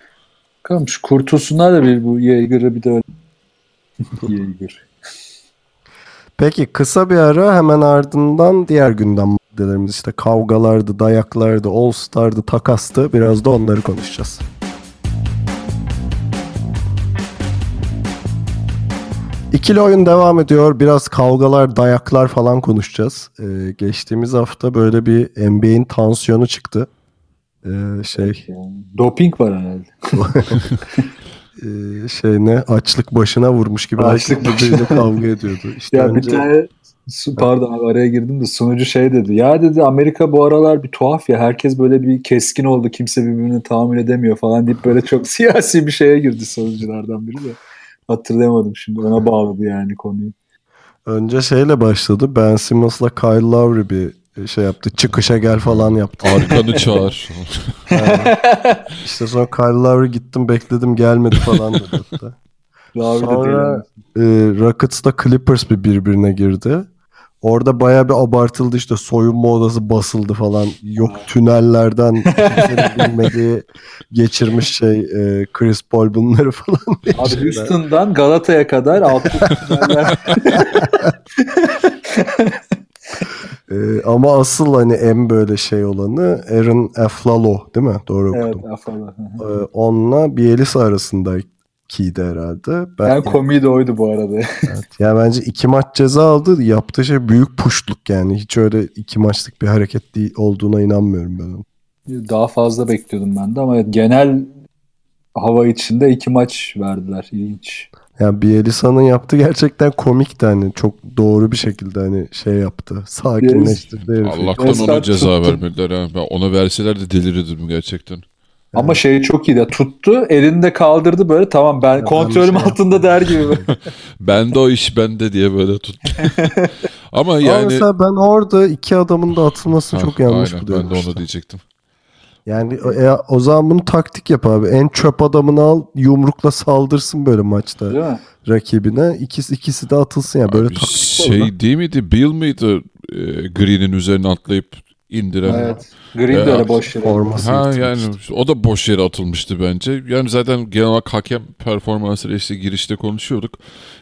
Bakalım şu kurtulsunlar da bir bu Yeager'ı bir de öyle. [laughs] Yeager. Peki kısa bir ara hemen ardından diğer gündem maddelerimiz işte kavgalardı, dayaklardı, All Star'dı, takastı. Biraz da onları konuşacağız. İkili oyun devam ediyor. Biraz kavgalar, dayaklar falan konuşacağız. Ee, geçtiğimiz hafta böyle bir NBA'in tansiyonu çıktı. Ee, şey Doping var herhalde. [laughs] e, şey ne açlık başına vurmuş gibi Açlık herkes birbiriyle kavga ediyordu. İşte Ya önce... bir tane pardon abi araya girdim de sunucu şey dedi. Ya dedi Amerika bu aralar bir tuhaf ya. Herkes böyle bir keskin oldu. Kimse birbirini tahammül edemiyor falan deyip böyle çok [laughs] siyasi bir şeye girdi sunuculardan biri de. Hatırlayamadım şimdi. Ona bağladı yani konuyu. Önce şeyle başladı. Ben Simmons'la Kyle Lowry bir şey yaptı. Çıkışa gel falan yaptı. Arkanı [laughs] çağır. İşte sonra Kyle Lowry gittim bekledim gelmedi falan dedi. Sonra e, Rockets'la Clippers bir birbirine girdi. Orada baya bir abartıldı işte soyunma odası basıldı falan. Yok tünellerden [laughs] bilmediği geçirmiş şey e, Chris Paul bunları falan. Abi şeyler. Houston'dan Galata'ya kadar altı [laughs] tüneller. E, ama asıl hani en böyle şey olanı Aaron Aflalo değil mi? Doğru evet okudum. afalı. Ee, onunla Bielisa arasındakiydi herhalde. Ben, En komiği de oydu bu arada. [laughs] evet. Yani bence iki maç ceza aldı. Yaptığı şey büyük puştluk yani. Hiç öyle iki maçlık bir hareket değil, olduğuna inanmıyorum ben. Daha fazla bekliyordum ben de ama genel hava içinde iki maç verdiler. İlginç. Yani Bielisa'nın yaptığı gerçekten komikti hani. Çok doğru bir şekilde hani şey yaptı. Sakinleştirdi herifi. Allah'tan ona ceza vermediler ha. Ben ona verseler de delirirdim gerçekten. Ama şey çok iyi de tuttu elinde kaldırdı böyle tamam ben ben kontrolüm bir şey altında der gibi. [laughs] Bende o iş bende diye böyle tut. [laughs] Ama Ama yani mesela ben orada iki adamın da atılmasını Ha, çok yanlış aynen, buluyorum. Ben de işte. onu diyecektim. Yani e, o zaman bunu taktik yap abi. En çöp adamını al yumrukla saldırsın böyle maçta. Değil mi? rakibine. İkisi, ikisi de atılsın ya. Böyle Abi taktik şey değil miydi? Bill miydi? E, Green'in üzerine atlayıp indiren. Evet. Green de Ya, öyle boş yere. forması. Ha yani o da boş yere atılmıştı bence. Yani zaten genel olarak hakem performansıyla işte girişte konuşuyorduk.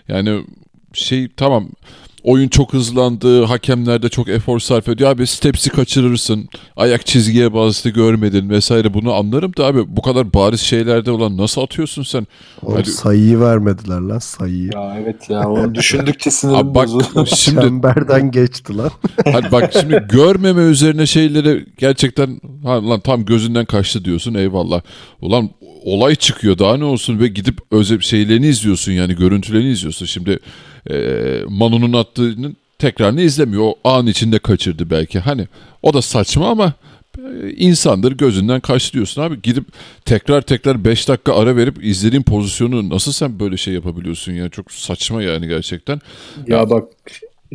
Yani şey tamam oyun çok hızlandı, hakemler de çok efor sarf ediyor. Abi stepsi kaçırırsın, ayak çizgiye bastı görmedin vesaire bunu anlarım da abi bu kadar bariz şeylerde olan nasıl atıyorsun sen? Oğlum Hadi- sayıyı vermediler lan sayıyı. Ya evet ya onu düşündükçe sinirim Abi bak bozuldu. [laughs] şimdi Çemberden geçti lan. [laughs] Hadi bak şimdi görmeme üzerine şeyleri gerçekten ha, lan tam gözünden kaçtı diyorsun eyvallah. Ulan olay çıkıyor daha ne olsun ve gidip özel şeylerini izliyorsun yani görüntülerini izliyorsun. Şimdi e, Manu'nun attığının tekrarını izlemiyor. O an içinde kaçırdı belki. Hani o da saçma ama e, insandır gözünden kaçtı diyorsun abi. Gidip tekrar tekrar 5 dakika ara verip izlediğin pozisyonu nasıl sen böyle şey yapabiliyorsun ya? Çok saçma yani gerçekten. Ya bak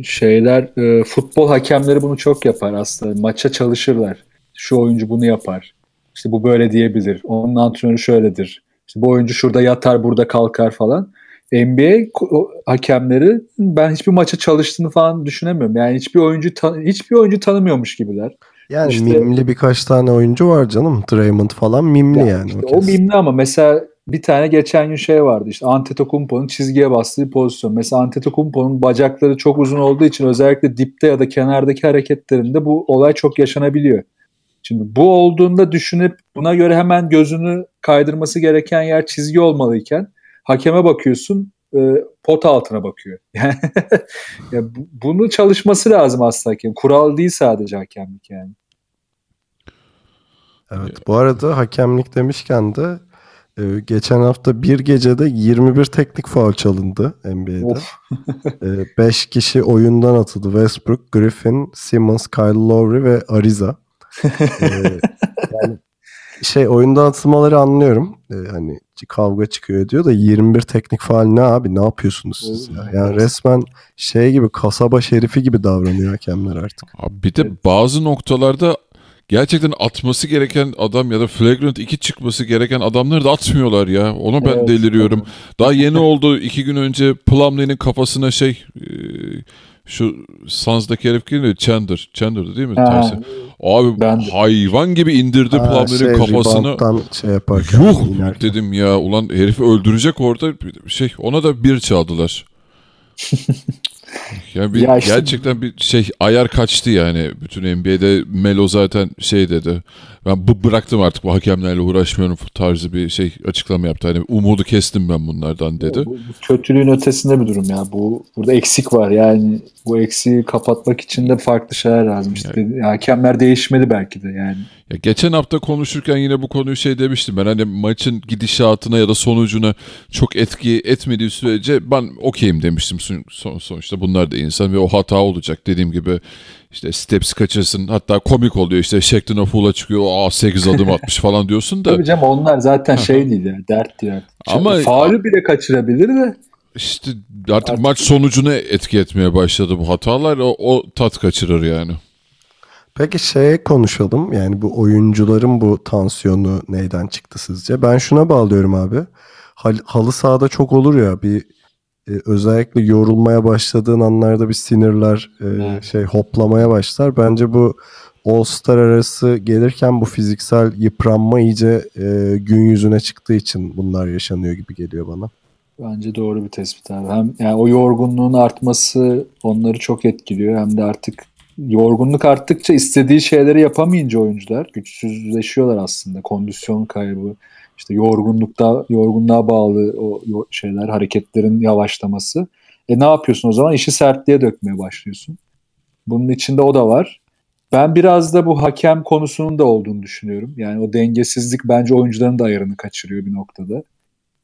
şeyler e, futbol hakemleri bunu çok yapar aslında. Maça çalışırlar. Şu oyuncu bunu yapar. İşte bu böyle diyebilir. Onun antrenörü şöyledir. İşte bu oyuncu şurada yatar burada kalkar falan. NBA hakemleri ben hiçbir maça çalıştığını falan düşünemiyorum. Yani hiçbir oyuncu hiçbir oyuncu tanımıyormuş gibiler. Yani İşte- mimli birkaç tane oyuncu var canım. Draymond falan mimli Ya yani. işte o o mimli ama mesela bir tane geçen gün şey vardı işte Antetokounmpo'nun çizgiye bastığı pozisyon. Mesela Antetokounmpo'nun bacakları çok uzun olduğu için özellikle dipte ya da kenardaki hareketlerinde bu olay çok yaşanabiliyor. Şimdi bu olduğunda düşünüp buna göre hemen gözünü kaydırması gereken yer çizgi olmalıyken hakeme bakıyorsun e, pot altına bakıyor. [laughs] Yani ya bu- bunu çalışması lazım aslında hakem. Kural değil sadece hakemlik yani. Evet. Bu arada hakemlik demişken de e, geçen hafta bir gecede 21 teknik faul çalındı NBA'de. 5 kişi oyundan atıldı. Westbrook, Griffin, Simmons, Kyle Lowry ve Ariza. [laughs] E, yani şey oyundan atılmaları anlıyorum. E, hani kavga çıkıyor diyor da 21 teknik faul ne abi? Ne yapıyorsunuz siz ya? Yani resmen şey gibi kasaba şerifi gibi davranıyor hakemler artık. Abi bir de bazı noktalarda gerçekten atması gereken adam ya da flagrant 2 çıkması gereken adamları da atmıyorlar ya. Ona ben Evet, deliriyorum. Daha yeni oldu iki gün önce Plumlee'nin kafasına şey e, şu Suns'daki herif kimdi? Chandler. Chandler'dı değil mi? Ha, Tersi. Abi Ben de. hayvan gibi indirdi Ha, Plumlee'nin şey, kafasını. şey yaparken Yuh inerken. dedim ya ulan herifi öldürecek orada şey ona da bir çaldılar. [laughs] ya bir Ya işte- gerçekten bir şey ayar kaçtı yani bütün NBA'de Melo zaten şey dedi. Ben bu bıraktım artık bu hakemlerle uğraşmıyorum tarzı bir şey açıklama yaptı. Hani umudu kestim ben bunlardan dedi. Bu, bu kötülüğün ötesinde bir durum ya. Bu burada eksik var yani. Bu eksiği kapatmak için de farklı şeyler lazım. İşte dedi- hakemler değişmeli belki de yani. Ya geçen hafta konuşurken yine bu konuyu şey demiştim ben hani maçın gidişatına ya da sonucuna çok etki etmediği sürece ben okeyim demiştim son- sonuçta bunlar da insan ve o hata olacak dediğim gibi işte steps kaçırsın hatta komik oluyor işte Shaquille O'Neal'a çıkıyor aa 8 adım [laughs] atmış falan diyorsun da Tabii canım onlar zaten şey değil ya. Dert değil. Ama- Ama faulü bile kaçırabilir de. işte artık maç sonucuna etki etmeye başladı bu hatalar o, o tat kaçırır yani. Peki şeye konuşalım. Yani bu oyuncuların bu tansiyonu neyden çıktı sizce? Ben şuna bağlıyorum abi. Hal- halı sahada çok olur ya bir e, özellikle yorulmaya başladığın anlarda bir sinirler e, Evet. şey hoplamaya başlar. Bence bu All Star arası gelirken bu fiziksel yıpranma iyice e, gün yüzüne çıktığı için bunlar yaşanıyor gibi geliyor bana. Bence doğru bir tespit abi. Hem yani o yorgunluğun artması onları çok etkiliyor. Hem de artık yorgunluk arttıkça istediği şeyleri yapamayınca oyuncular güçsüzleşiyorlar aslında. Kondisyon kaybı, işte yorgunlukta yorgunluğa bağlı o şeyler, hareketlerin yavaşlaması. E ne yapıyorsun o zaman? İşi sertliğe dökmeye başlıyorsun. Bunun içinde o da var. Ben biraz da bu hakem konusunun da olduğunu düşünüyorum. Yani o dengesizlik bence oyuncuların da ayarını kaçırıyor bir noktada.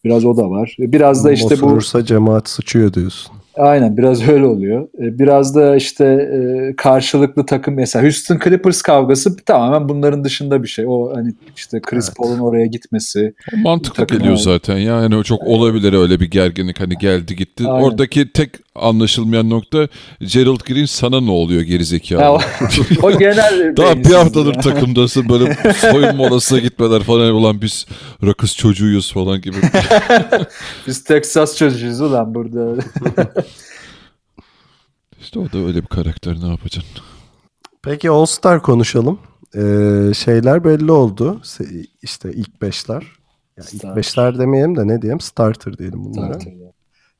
Biraz o da var. E, Biraz da işte bu Osurursa cemaat sıçıyor diyorsun. Aynen biraz öyle oluyor. E, Biraz da işte e, karşılıklı takım mesela Houston Clippers kavgası tamamen bunların dışında bir şey. O hani işte Chris Evet. Paul'un oraya gitmesi. O mantıklı geliyor abi. zaten yani o çok olabilir öyle bir gerginlik hani geldi gitti. Aynen. Oradaki tek anlaşılmayan nokta Gerald Green sana ne oluyor gerizekalı. Ya, o, [laughs] o genel Daha bir haftadır ya. takımdasın böyle soyunma odasına gitmeler falan ulan biz rakız çocuğuyuz falan gibi. [laughs] Biz Texas çocuğuyuz ulan burada. [laughs] İşte o da öyle bir karakter ne yapacaksın? Peki All Star konuşalım. Ee, şeyler belli oldu. İşte ilk beşler. Ya ilk beşler demeyelim de ne diyelim? Starter diyelim bunlara.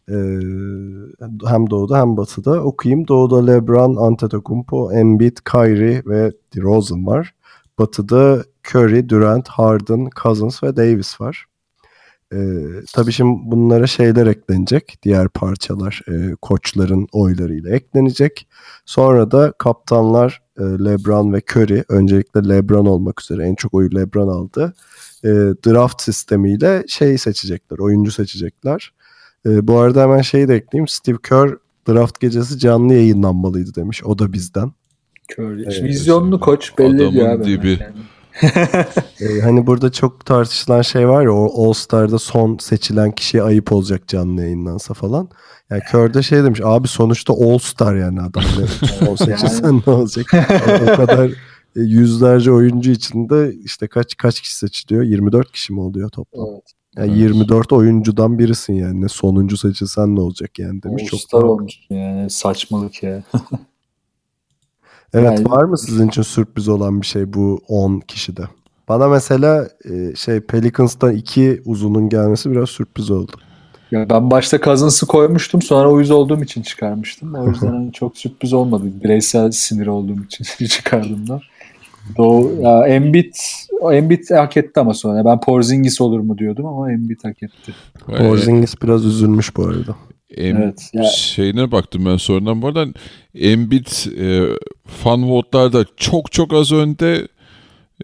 Ee, hem doğuda hem batıda okuyayım. Doğuda LeBron, Antetokounmpo, Embiid, Kyrie ve DeRozan var. Batıda Curry, Durant, Harden, Cousins ve Davis var. Ee, tabii şimdi bunlara şeyler eklenecek. Diğer parçalar e, koçların oylarıyla eklenecek. Sonra da kaptanlar e, LeBron ve Curry öncelikle LeBron olmak üzere en çok oyu LeBron aldı. E, draft sistemiyle şey seçecekler, oyuncu seçecekler. E, bu arada hemen şeyi de ekleyeyim. Steve Kerr draft gecesi canlı yayınlanmalıydı demiş. O da bizden. Curry. Evet. Vizyonlu koç belli Adamın abi. dibi. Yani. [laughs] E, hani burada çok tartışılan şey var ya o All Star'da son seçilen kişiye ayıp olacak canlı yayınlansa falan. Yani Kör'de şey demiş abi sonuçta All Star yani adam. [laughs] O seçilsen ne olacak? Yani o kadar e, yüzlerce oyuncu içinde işte kaç kaç kişi seçiliyor? 24 kişi mi oluyor toplam? Evet. Yani Evet. 24 oyuncudan birisin yani. Sonuncu seçilsen ne olacak yani demiş. Çok All-Star olmuş yani saçmalık ya. [laughs] Evet Yani- var mı sizin için sürpriz olan bir şey bu 10 kişide? Bana mesela e, şey Pelicans'tan iki uzunun gelmesi biraz sürpriz oldu. Ya ben başta Cousins'ı koymuştum sonra uyuz olduğum için çıkarmıştım. O yüzden hani çok sürpriz olmadı. Bireysel sinir olduğum için [laughs] çıkardım da. Doğu, ya Embiid, Embiid hak etti ama sonra. Ben Porzingis olur mu diyordum ama Embiid hak etti. Porzingis biraz üzülmüş bu arada. Em- Evet, ya- Şeyine baktım ben sonradan. Bu arada Embiid e, fan vote'larda çok çok az önde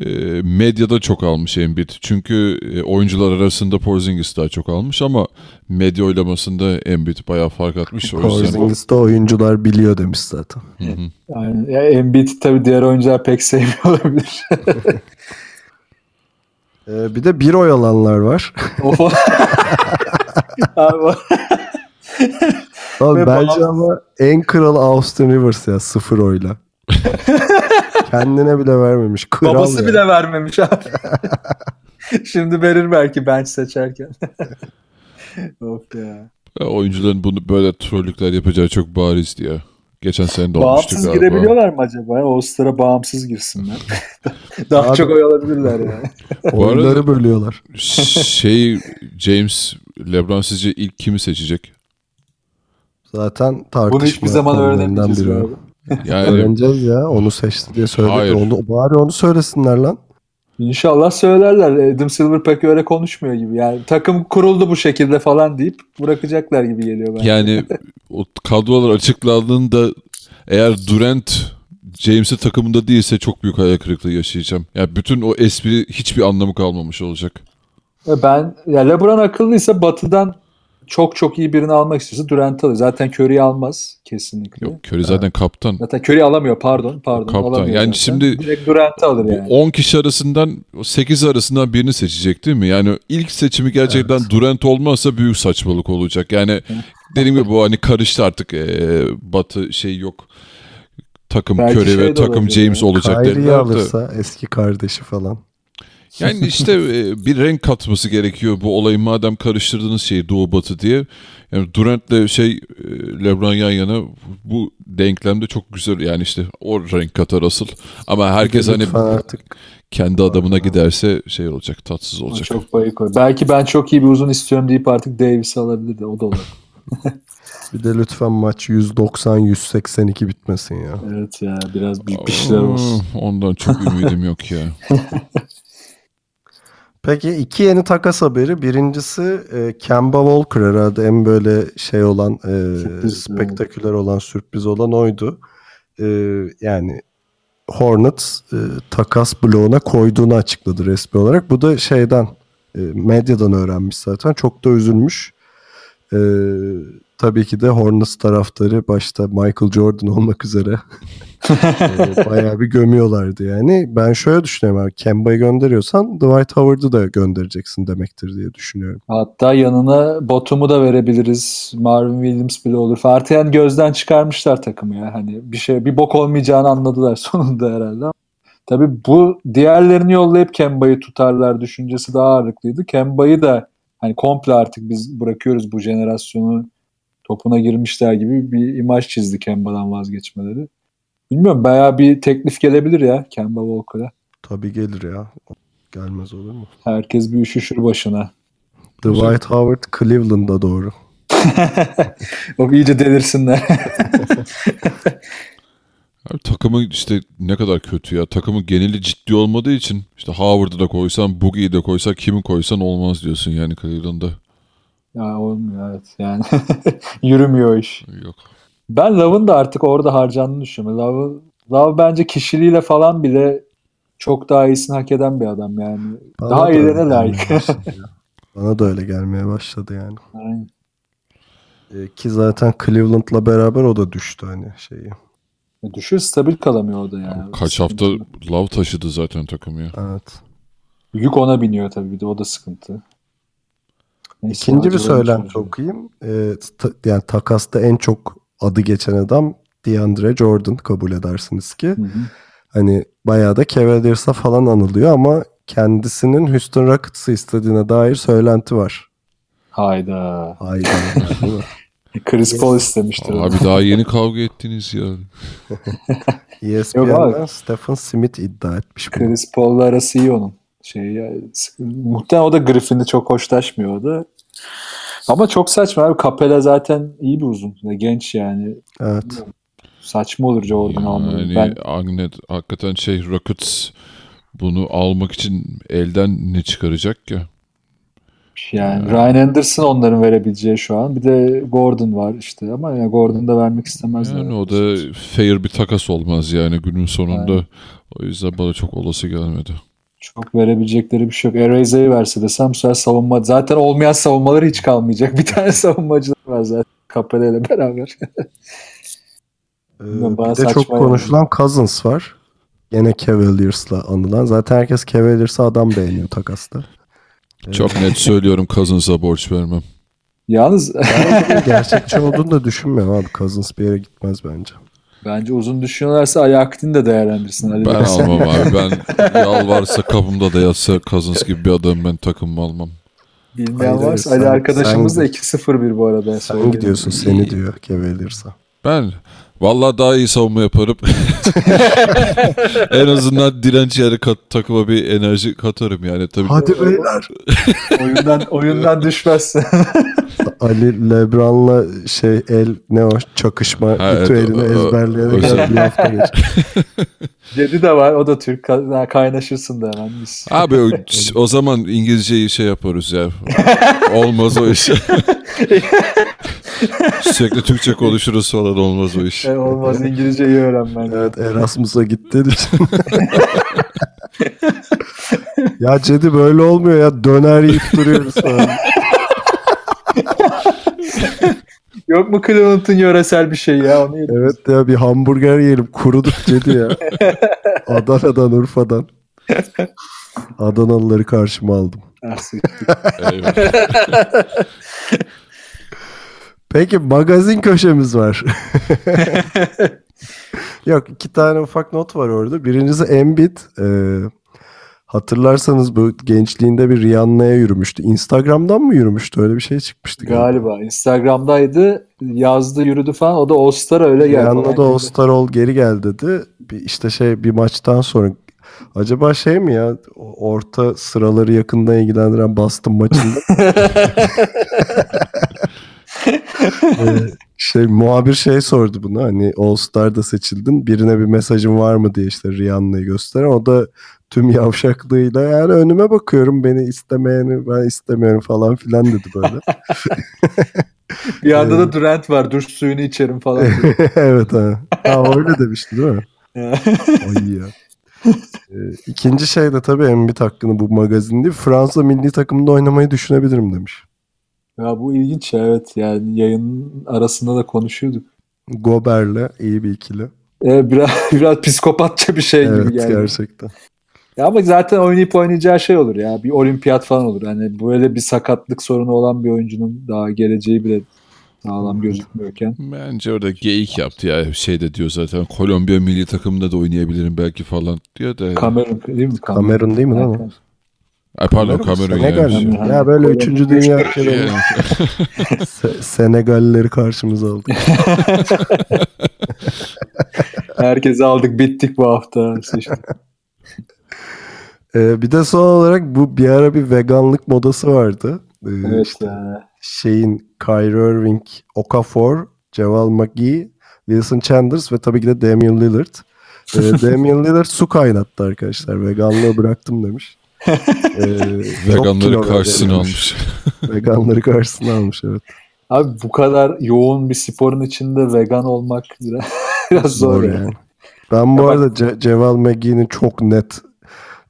e, medyada çok almış Embiid. Çünkü e, oyuncular arasında Porzingis daha çok almış ama medya oylamasında Embiid bayağı fark atmış. O yüzden Porzingis'te oyuncular biliyor demiş zaten. Hı hı. Yani ya Embiid tabii diğer oyuncular pek sevmiyor olabilir. [laughs] E, bir de bir oy alanlar var. [laughs] Abi, Abi Ve bence bazı- ama en kralı Austin Rivers ya sıfır oyla. [laughs] Kendine bile vermemiş. Kral babası ya. bile vermemiş abi. [laughs] Şimdi verir belki bench seçerken. [laughs] of ya. Ya oyuncuların bunu böyle trollükler yapacağı çok barizdi ya. Geçen sene de olmuştu Bağımsız galiba. girebiliyorlar mı acaba? All-Star'a bağımsız girsinler. Daha Abi- çok oy alabilirler yani. Oyunları bölüyorlar. şey James LeBron sizce ilk kimi seçecek? Zaten tartışma Bunu hiçbir zaman öğrenemeyeceğiz biri abi. [laughs] Yani Öğreneceğiz ya. Onu seçti diye söyledi. Hayır. Onu, bari onu söylesinler lan. İnşallah söylerler. Adam Silver pek öyle konuşmuyor gibi. Yani takım kuruldu bu şekilde falan deyip bırakacaklar gibi geliyor bence. yani [laughs] o kadrolar açıklandığında eğer Durant James'i takımında değilse çok büyük hayal kırıklığı yaşayacağım. Yani bütün o espri hiçbir anlamı kalmamış olacak. Ve Ben ya LeBron akıllıysa Batı'dan çok çok iyi birini almak istiyorsa Durant alır. Zaten Curry'i almaz kesinlikle. Yok Curry zaten kaptan. Zaten Curry alamıyor pardon. Pardon. Kaptan. alamıyor Yani zaten. şimdi- Direkt Durant'ı alır yani. 10 kişi arasından 8 arasından birini seçecek değil mi? Yani ilk seçimi gerçekten Durant olmazsa büyük saçmalık olacak. Yani dediğim gibi bu hani karıştı artık ee, Batı şey yok. Takım Belki Curry şey ve de takım James ya. olacak Kyrie'yi alırsa eski kardeşi falan. Yani [laughs] işte e, bir renk katması gerekiyor bu olayı madem karıştırdığınız şeyi Doğu Batı diye. Yani Durant'le şey e, LeBron yan yana bu denklemde çok güzel yani işte o renk katar asıl. Ama herkes hani artık kendi adamına giderse şey olacak tatsız olacak. çok bayık o. Belki ben çok iyi bir uzun istiyorum deyip artık Davis'i alabilir de o da olur. [laughs] bir de lütfen maç 190-182 bitmesin ya. Evet ya biraz bir, bir şeyler olsun. Ondan çok ümidim yok ya. [laughs] Peki iki yeni takas haberi. Birincisi e, Kemba Walker herhalde en böyle şey olan e, Sürpriz, spektaküler olan sürpriz olan oydu. E, yani Hornets e, takas bloğuna koyduğunu açıkladı resmi olarak. Bu da şeyden e, medyadan öğrenmiş zaten. Çok da üzülmüş. E, tabii ki de Hornets taraftarı başta Michael Jordan olmak üzere [laughs] e, bayağı bir gömüyorlardı yani. Ben şöyle düşünüyorum abi. Kemba'yı gönderiyorsan Dwight Howard'ı da göndereceksin demektir diye düşünüyorum. Hatta yanına Botum'u da verebiliriz. Marvin Williams bile olur. Yani gözden çıkarmışlar takımı ya. Hani bir şey bir bok olmayacağını anladılar [laughs] sonunda herhalde. Tabii bu diğerlerini yollayıp Kemba'yı tutarlar düşüncesi daha ağırlıklıydı. Kemba'yı da hani komple artık biz bırakıyoruz bu jenerasyonu topuna girmişler gibi bir imaj çizdi Kemba'dan vazgeçmeleri. Bilmiyorum bayağı bir teklif gelebilir ya Kemba Walker'a. Tabii gelir ya. Gelmez olur mu? Herkes bir üşüşür başına. Dwight Howard Cleveland'a doğru. [laughs] o iyice delirsinler. [laughs] Abi takımı işte ne kadar kötü ya. Takımın geneli ciddi olmadığı için işte Howard'ı da koysan, Boogie'yi de koysan, kimi koysan olmaz diyorsun yani Cleveland'da. Ya olmuyor evet yani. [laughs] Yürümüyor iş. Yok. Ben Love'ın da artık orada harcandığını düşünüyorum. Love, Love bence kişiliğiyle falan bile çok daha iyisini hak eden bir adam yani. Bana daha iyilerine layık. ya. [laughs] Bana da öyle gelmeye başladı yani. Aynen. E, ki zaten Cleveland'la beraber o da düştü hani şeyi. Düşüyor stabil kalamıyor orada yani. Kaç hafta Love taşıdı zaten takımı ya. Evet. Yük ona biniyor tabii bir de o da sıkıntı. Neyse, İkinci bir söylenti okuyayım. E, ta- yani takasta en çok adı geçen adam DeAndre Jordan kabul edersiniz ki. Hı hı. Hani bayağı da Cavaliers'a falan anılıyor ama kendisinin Houston Rockets'ı istediğine dair söylenti var. Hayda. Hayda. [laughs] Chris Paul istemiştir. Abi daha [laughs] yeni kavga ettiniz ya. [laughs] ESPN'den Stephen Smith iddia etmiş. Chris Paul'la arası iyi onun. Şey, muhtemelen o da Griffin'de çok hoşlaşmıyor o da. Ama çok saçma abi. Capella zaten iyi bir uzun. Ve Genç yani. Evet. Saçma olur Jordan. Yani Ben Agnet hakikaten şey Rockets bunu almak için elden ne çıkaracak ki? yani Ryan Anderson onların verebileceği şu an. Bir de Gordon var işte ama ya Gordon da vermek istemezler. Yani o da fair bir takas olmaz yani günün sonunda. O yüzden bana çok olası gelmedi. Çok verebilecekleri bir şey yok. Eraze'yi verse desem bu sefer savunma. Zaten olmayan savunmaları hiç kalmayacak. [laughs] Bir tane savunmacılar var zaten. Capella ile beraber. [laughs] Ee, bir de çok saçma yani. konuşulan Cousins var. Gene Cavaliers'la anılan. Zaten herkes Cavaliers'a adam beğeniyor takasta. [laughs] Çok net söylüyorum Cousins'a borç vermem. Yalnız gerçekçi olduğunu da düşünmüyorum abi. Cousins bir yere gitmez bence. Bence uzun düşünüyorlarsa Ali Aktin de değerlendirsinler. Ben almam abi. Ben [laughs] yalvarsa kapımda da yatsa Cousins gibi bir adam ben takımımı almam. Bilmeyen Hayır, varsa Ali sen- arkadaşımız da sen- 2-0-1 bu arada. Sen gidiyorsun seni diyor Cavaliers'a. Ben vallahi daha iyi savunma yaparım. [laughs] en azından direnç yarı kat, takıma bir enerji katarım yani. Tabii Hadi beyler. oyundan, oyundan düşmezsin. [laughs] Ali Lebron'la şey el ne o çakışma Ha, ritüelini evet, o- o- ezberleyene özel- kadar bir hafta geç. [laughs] Cedi de var. O da Türk. Ka- Kaynaşırsın da hemen. Mis. Abi o, [laughs] o zaman İngilizceyi şey yaparız ya. Olmaz o iş. [laughs] Sürekli Türkçe konuşuruz falan olmaz o iş. E, olmaz İngilizceyi öğrenmen. Evet Erasmus'a gittiğin için. ya Cedi böyle olmuyor ya döner yiyip duruyoruz falan. [laughs] Yok mu Cleveland'ın yöresel bir şey ya? Onu. Evet ya bir hamburger yiyelim kuruduk Cedi ya. [laughs] Adana'dan Urfa'dan. Adanalıları karşıma aldım. Ah. Peki magazin köşemiz var. [laughs] Yok iki tane ufak not var orada. Birincisi Embiid. Ee, hatırlarsanız bu gençliğinde bir Rihanna'ya yürümüştü. Instagram'dan mı yürümüştü? Öyle bir şey çıkmıştı. Galiba. Instagram'daydı. Yazdı yürüdü falan. O da All Star öyle geldi. Rihanna da All Star ol geri gel dedi. Bir, işte şey bir maçtan sonra Acaba şey mi ya orta sıraları yakından ilgilendiren Boston maçında [laughs] Ee, şey muhabir şey sordu buna hani All Star'da seçildin birine bir mesajın var mı diye işte Rihanna'yı gösteren o da tüm yavşaklığıyla yani önüme bakıyorum beni istemeyeni ben istemiyorum falan filan dedi böyle. Bir yanda da Durant var. Dur suyunu içerim falan. [laughs] evet ha. ha öyle demişti değil mi? [laughs] Ay ya. Ee, ikinci şey de tabii Embiid hakkında bu magazin değil. Fransa milli takımında oynamayı düşünebilirim demiş. ya bu ilginç evet. Yani yayın arasında da konuşuyorduk. Gober'le iyi bir ikili. Ee, biraz, [laughs] biraz psikopatça bir şey evet gibi geldi. gerçekten. Ya ama zaten oynayıp oynayacağı şey olur ya. Bir olimpiyat falan olur. Hani böyle bir sakatlık sorunu olan bir oyuncunun daha geleceği bile sağlam gözükmüyorken. Bence orada geyik yaptı ya. Şey de diyor zaten Kolombiya milli takımında da oynayabilirim belki falan diyor da. Kamerun değil mi? Kamerun değil mi lan o? Ay pardon Kamerun Senegal yani. mi? yani. Ya böyle Öyle. 3. Dünya ülkeleri [laughs] Se- Senegallileri karşımıza aldık. [laughs] Herkesi aldık bittik bu hafta. İşte. Ee, bir de son olarak bu bir ara bir veganlık modası vardı. Ee, Evet işte ya. şeyin Kyrie Irving, Okafor, Ceval McGee, Wilson Chandler ve tabii ki de Damian Lillard. Ee, [laughs] Damian Lillard su kaynattı arkadaşlar. Veganlığı bıraktım demiş. [laughs] Ee, Veganları karşısına almış. [laughs] Veganları karşısına almış evet. Abi bu kadar yoğun bir sporun içinde vegan olmak biraz, biraz zor, Zor yani. yani. Ben bu Ya bak- arada Ce- Ceval McGee'nin çok net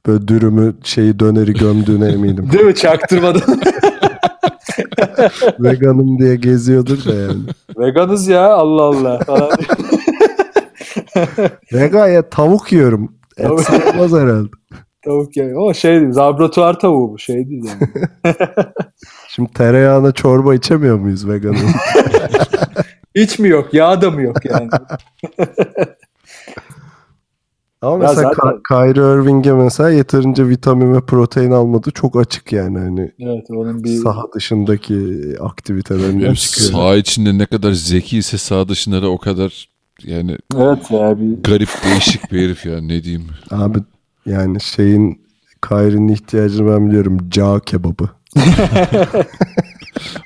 böyle dürümü şeyi döneri gömdüğüne eminim. [laughs] Değil mi? Çaktırmadan. [laughs] Veganım diye geziyordur da yani. Veganız ya Allah Allah. [laughs] Vegan ya tavuk yiyorum. Et sayılmaz herhalde. Tavuk yani. O şey değil. Laboratuvar tavuğu bu. Şey değil yani. Şimdi tereyağına çorba içemiyor muyuz veganın? Hiç mi yok? Yağ da mı yok yani? Ama Ya mesela zaten- Ka- Kyrie Irving'e mesela yeterince vitamin ve protein almadı. Çok açık yani hani Evet onun bir saha dışındaki aktivitelerinden çıkıyor. saha içinde ne kadar zeki ise saha dışında da o kadar yani evet ya bir garip değişik bir herif ya ne diyeyim. Abi yani şeyin Kyrie'nin ihtiyacını ben biliyorum. Cağ kebabı. [laughs]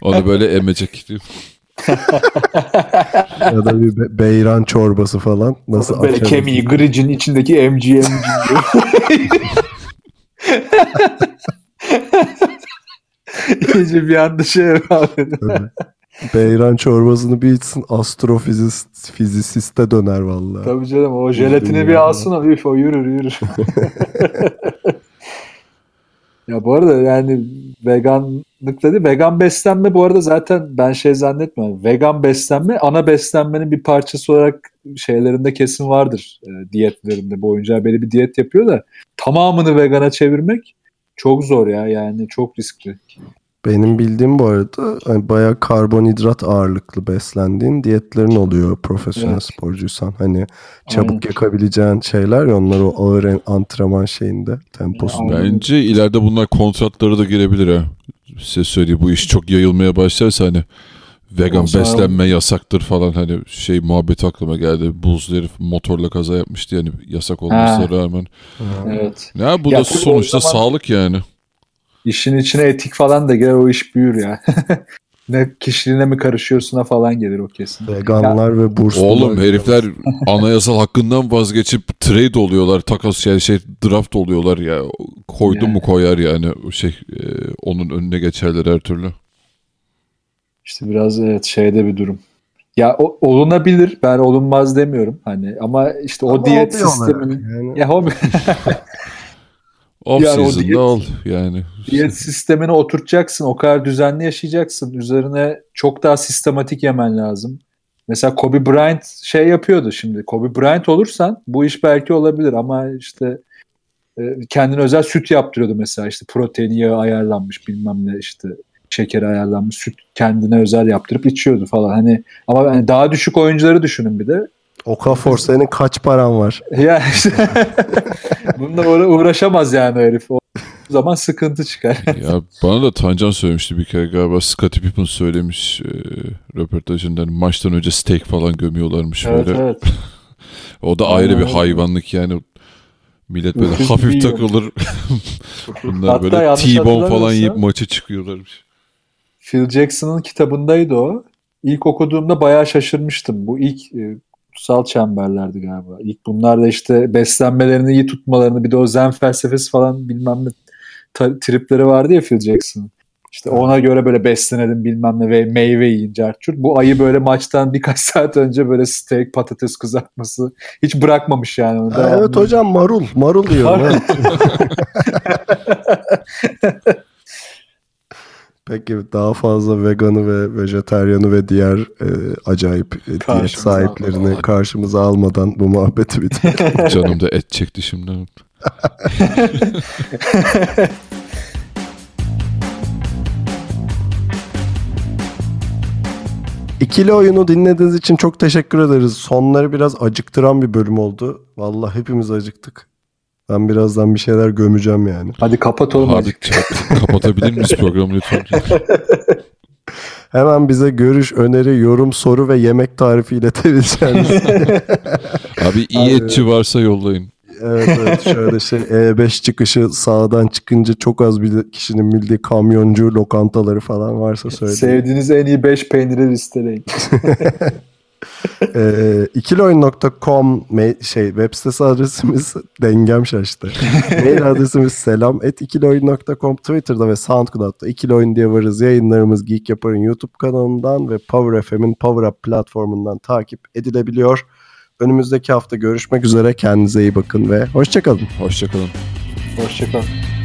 Onu böyle emecek diyor. Ya da bir be- beyran çorbası falan. Nasıl böyle açarız? kemiği gricin içindeki emci diyor. [laughs] İyice bir anda şey abi. Tabii. Beyran çorbasını bir içsin astrofizist fizisiste döner vallahi. Tabii canım o jelatini bir alsın o üf o yürür yürür. [laughs] ya bu arada yani veganlık dedi. Vegan beslenme bu arada zaten ben şey zannetmiyorum. Vegan beslenme ana beslenmenin bir parçası olarak şeylerinde kesin vardır. E, diyetlerinde bu oyuncağı belli bir diyet yapıyor da tamamını vegana çevirmek çok zor ya yani çok riskli. Benim bildiğim bu arada hani bayağı karbonhidrat ağırlıklı beslendiğin diyetlerin oluyor profesyonel Evet. sporcuysan. Hani çabuk Aynen. yakabileceğin şeyler ya onlar o ağır en- antrenman şeyinde temposunda. Bence ileride bunlar kontratlara da girebilir ha. Size söyleyeyim bu iş çok yayılmaya başlarsa hani vegan zaman- beslenme yasaktır falan hani şey muhabbet aklıma geldi. Buz herif motorla kaza yapmıştı yani yasak olmasına Ha. rağmen. Evet. Ya bu Ya da sonuçta zaman- sağlık yani. İşin içine etik falan da girer o iş büyür ya. [laughs] ne kişiliğine mi karışıyorsun'a falan gelir o kesin. Veganlar ve burslular. Oğlum herifler anayasal hakkından vazgeçip trade oluyorlar. Takas yani şey draft oluyorlar ya. Koydu Yani. mu koyar yani şey e, onun önüne geçerler her türlü. İşte biraz evet şeyde bir durum. Ya o, olunabilir. Ben olunmaz demiyorum. Hani ama işte o Ama diyet sisteminin yani. ya hobi [laughs] Off Yani o season'da diyet- al yani. diyet sistemini oturtacaksın. O kadar düzenli yaşayacaksın. Üzerine çok daha sistematik yemen lazım. Mesela Kobe Bryant şey yapıyordu şimdi. Kobe Bryant olursan bu iş belki olabilir ama işte e, kendine özel süt yaptırıyordu mesela işte proteini yağı ayarlanmış bilmem ne işte şekeri ayarlanmış süt kendine özel yaptırıp içiyordu falan hani ama yani daha düşük oyuncuları düşünün bir de Okafor senin kaç paran var? [laughs] ya işte bununla uğra- uğraşamaz yani herif o zaman sıkıntı çıkar [laughs] ya bana da Tancan söylemişti bir kere galiba Scottie Pippen söylemiş e, röportajında hani maçtan önce steak falan gömüyorlarmış evet böyle. evet [laughs] O da ayrı bir Aynen hayvanlık yani. Millet böyle hafif yiyor. takılır. Bunlar Hatta böyle T-bone falan yiyip maça çıkıyorlarmış. Phil Jackson'ın kitabındaydı o. İlk okuduğumda bayağı şaşırmıştım. Bu ilk e, kutsal çemberlerdi galiba. İlk bunlar da işte beslenmelerini iyi tutmalarını bir de o zen felsefesi falan bilmem ne tripleri vardı ya Phil Jackson'ın. İşte ona göre böyle beslenelim bilmem ne ve meyve yiyin carçurt. Bu ayı böyle maçtan [laughs] birkaç saat önce böyle steak patates kızartması hiç bırakmamış yani. Onu Ha, evet hocam marul. Marul yiyorum. [laughs] [laughs] Peki daha fazla veganı ve vejeteryanı ve diğer e, acayip e, diyet sahiplerini almadan. karşımıza almadan bu muhabbeti bitirelim. [laughs] Canım da et çekti şimdi. [laughs] İkili oyunu dinlediğiniz için çok teşekkür ederiz. Sonları biraz acıktıran bir bölüm oldu. Vallahi hepimiz acıktık. Ben birazdan bir şeyler gömeceğim yani. Hadi kapat oğlum. Çat- kapatabilir miyiz programı lütfen? [laughs] Hemen bize görüş, öneri, yorum, soru ve yemek tarifi iletebileceğiniz. [laughs] Abi iyi etçi varsa yollayın. Evet evet şöyle şey E5 çıkışı sağdan çıkınca çok az bir kişinin bildiği kamyoncu lokantaları falan varsa söyleyin. Sevdiğiniz en iyi 5 peyniri listeleyin. [laughs] [laughs] Ee, ikiloyun.com şey web sitesi adresimiz [laughs] dengem şaştı. [laughs] Mail adresimiz selam et ikiloyun.com Twitter'da ve SoundCloud'da ikiloyun diye varız. Yayınlarımız Geek Yapar'ın YouTube kanalından ve Power FM'in Power Up platformundan takip edilebiliyor. Önümüzdeki hafta görüşmek üzere. Kendinize iyi bakın ve hoşçakalın. Hoşçakalın. Hoşçakalın.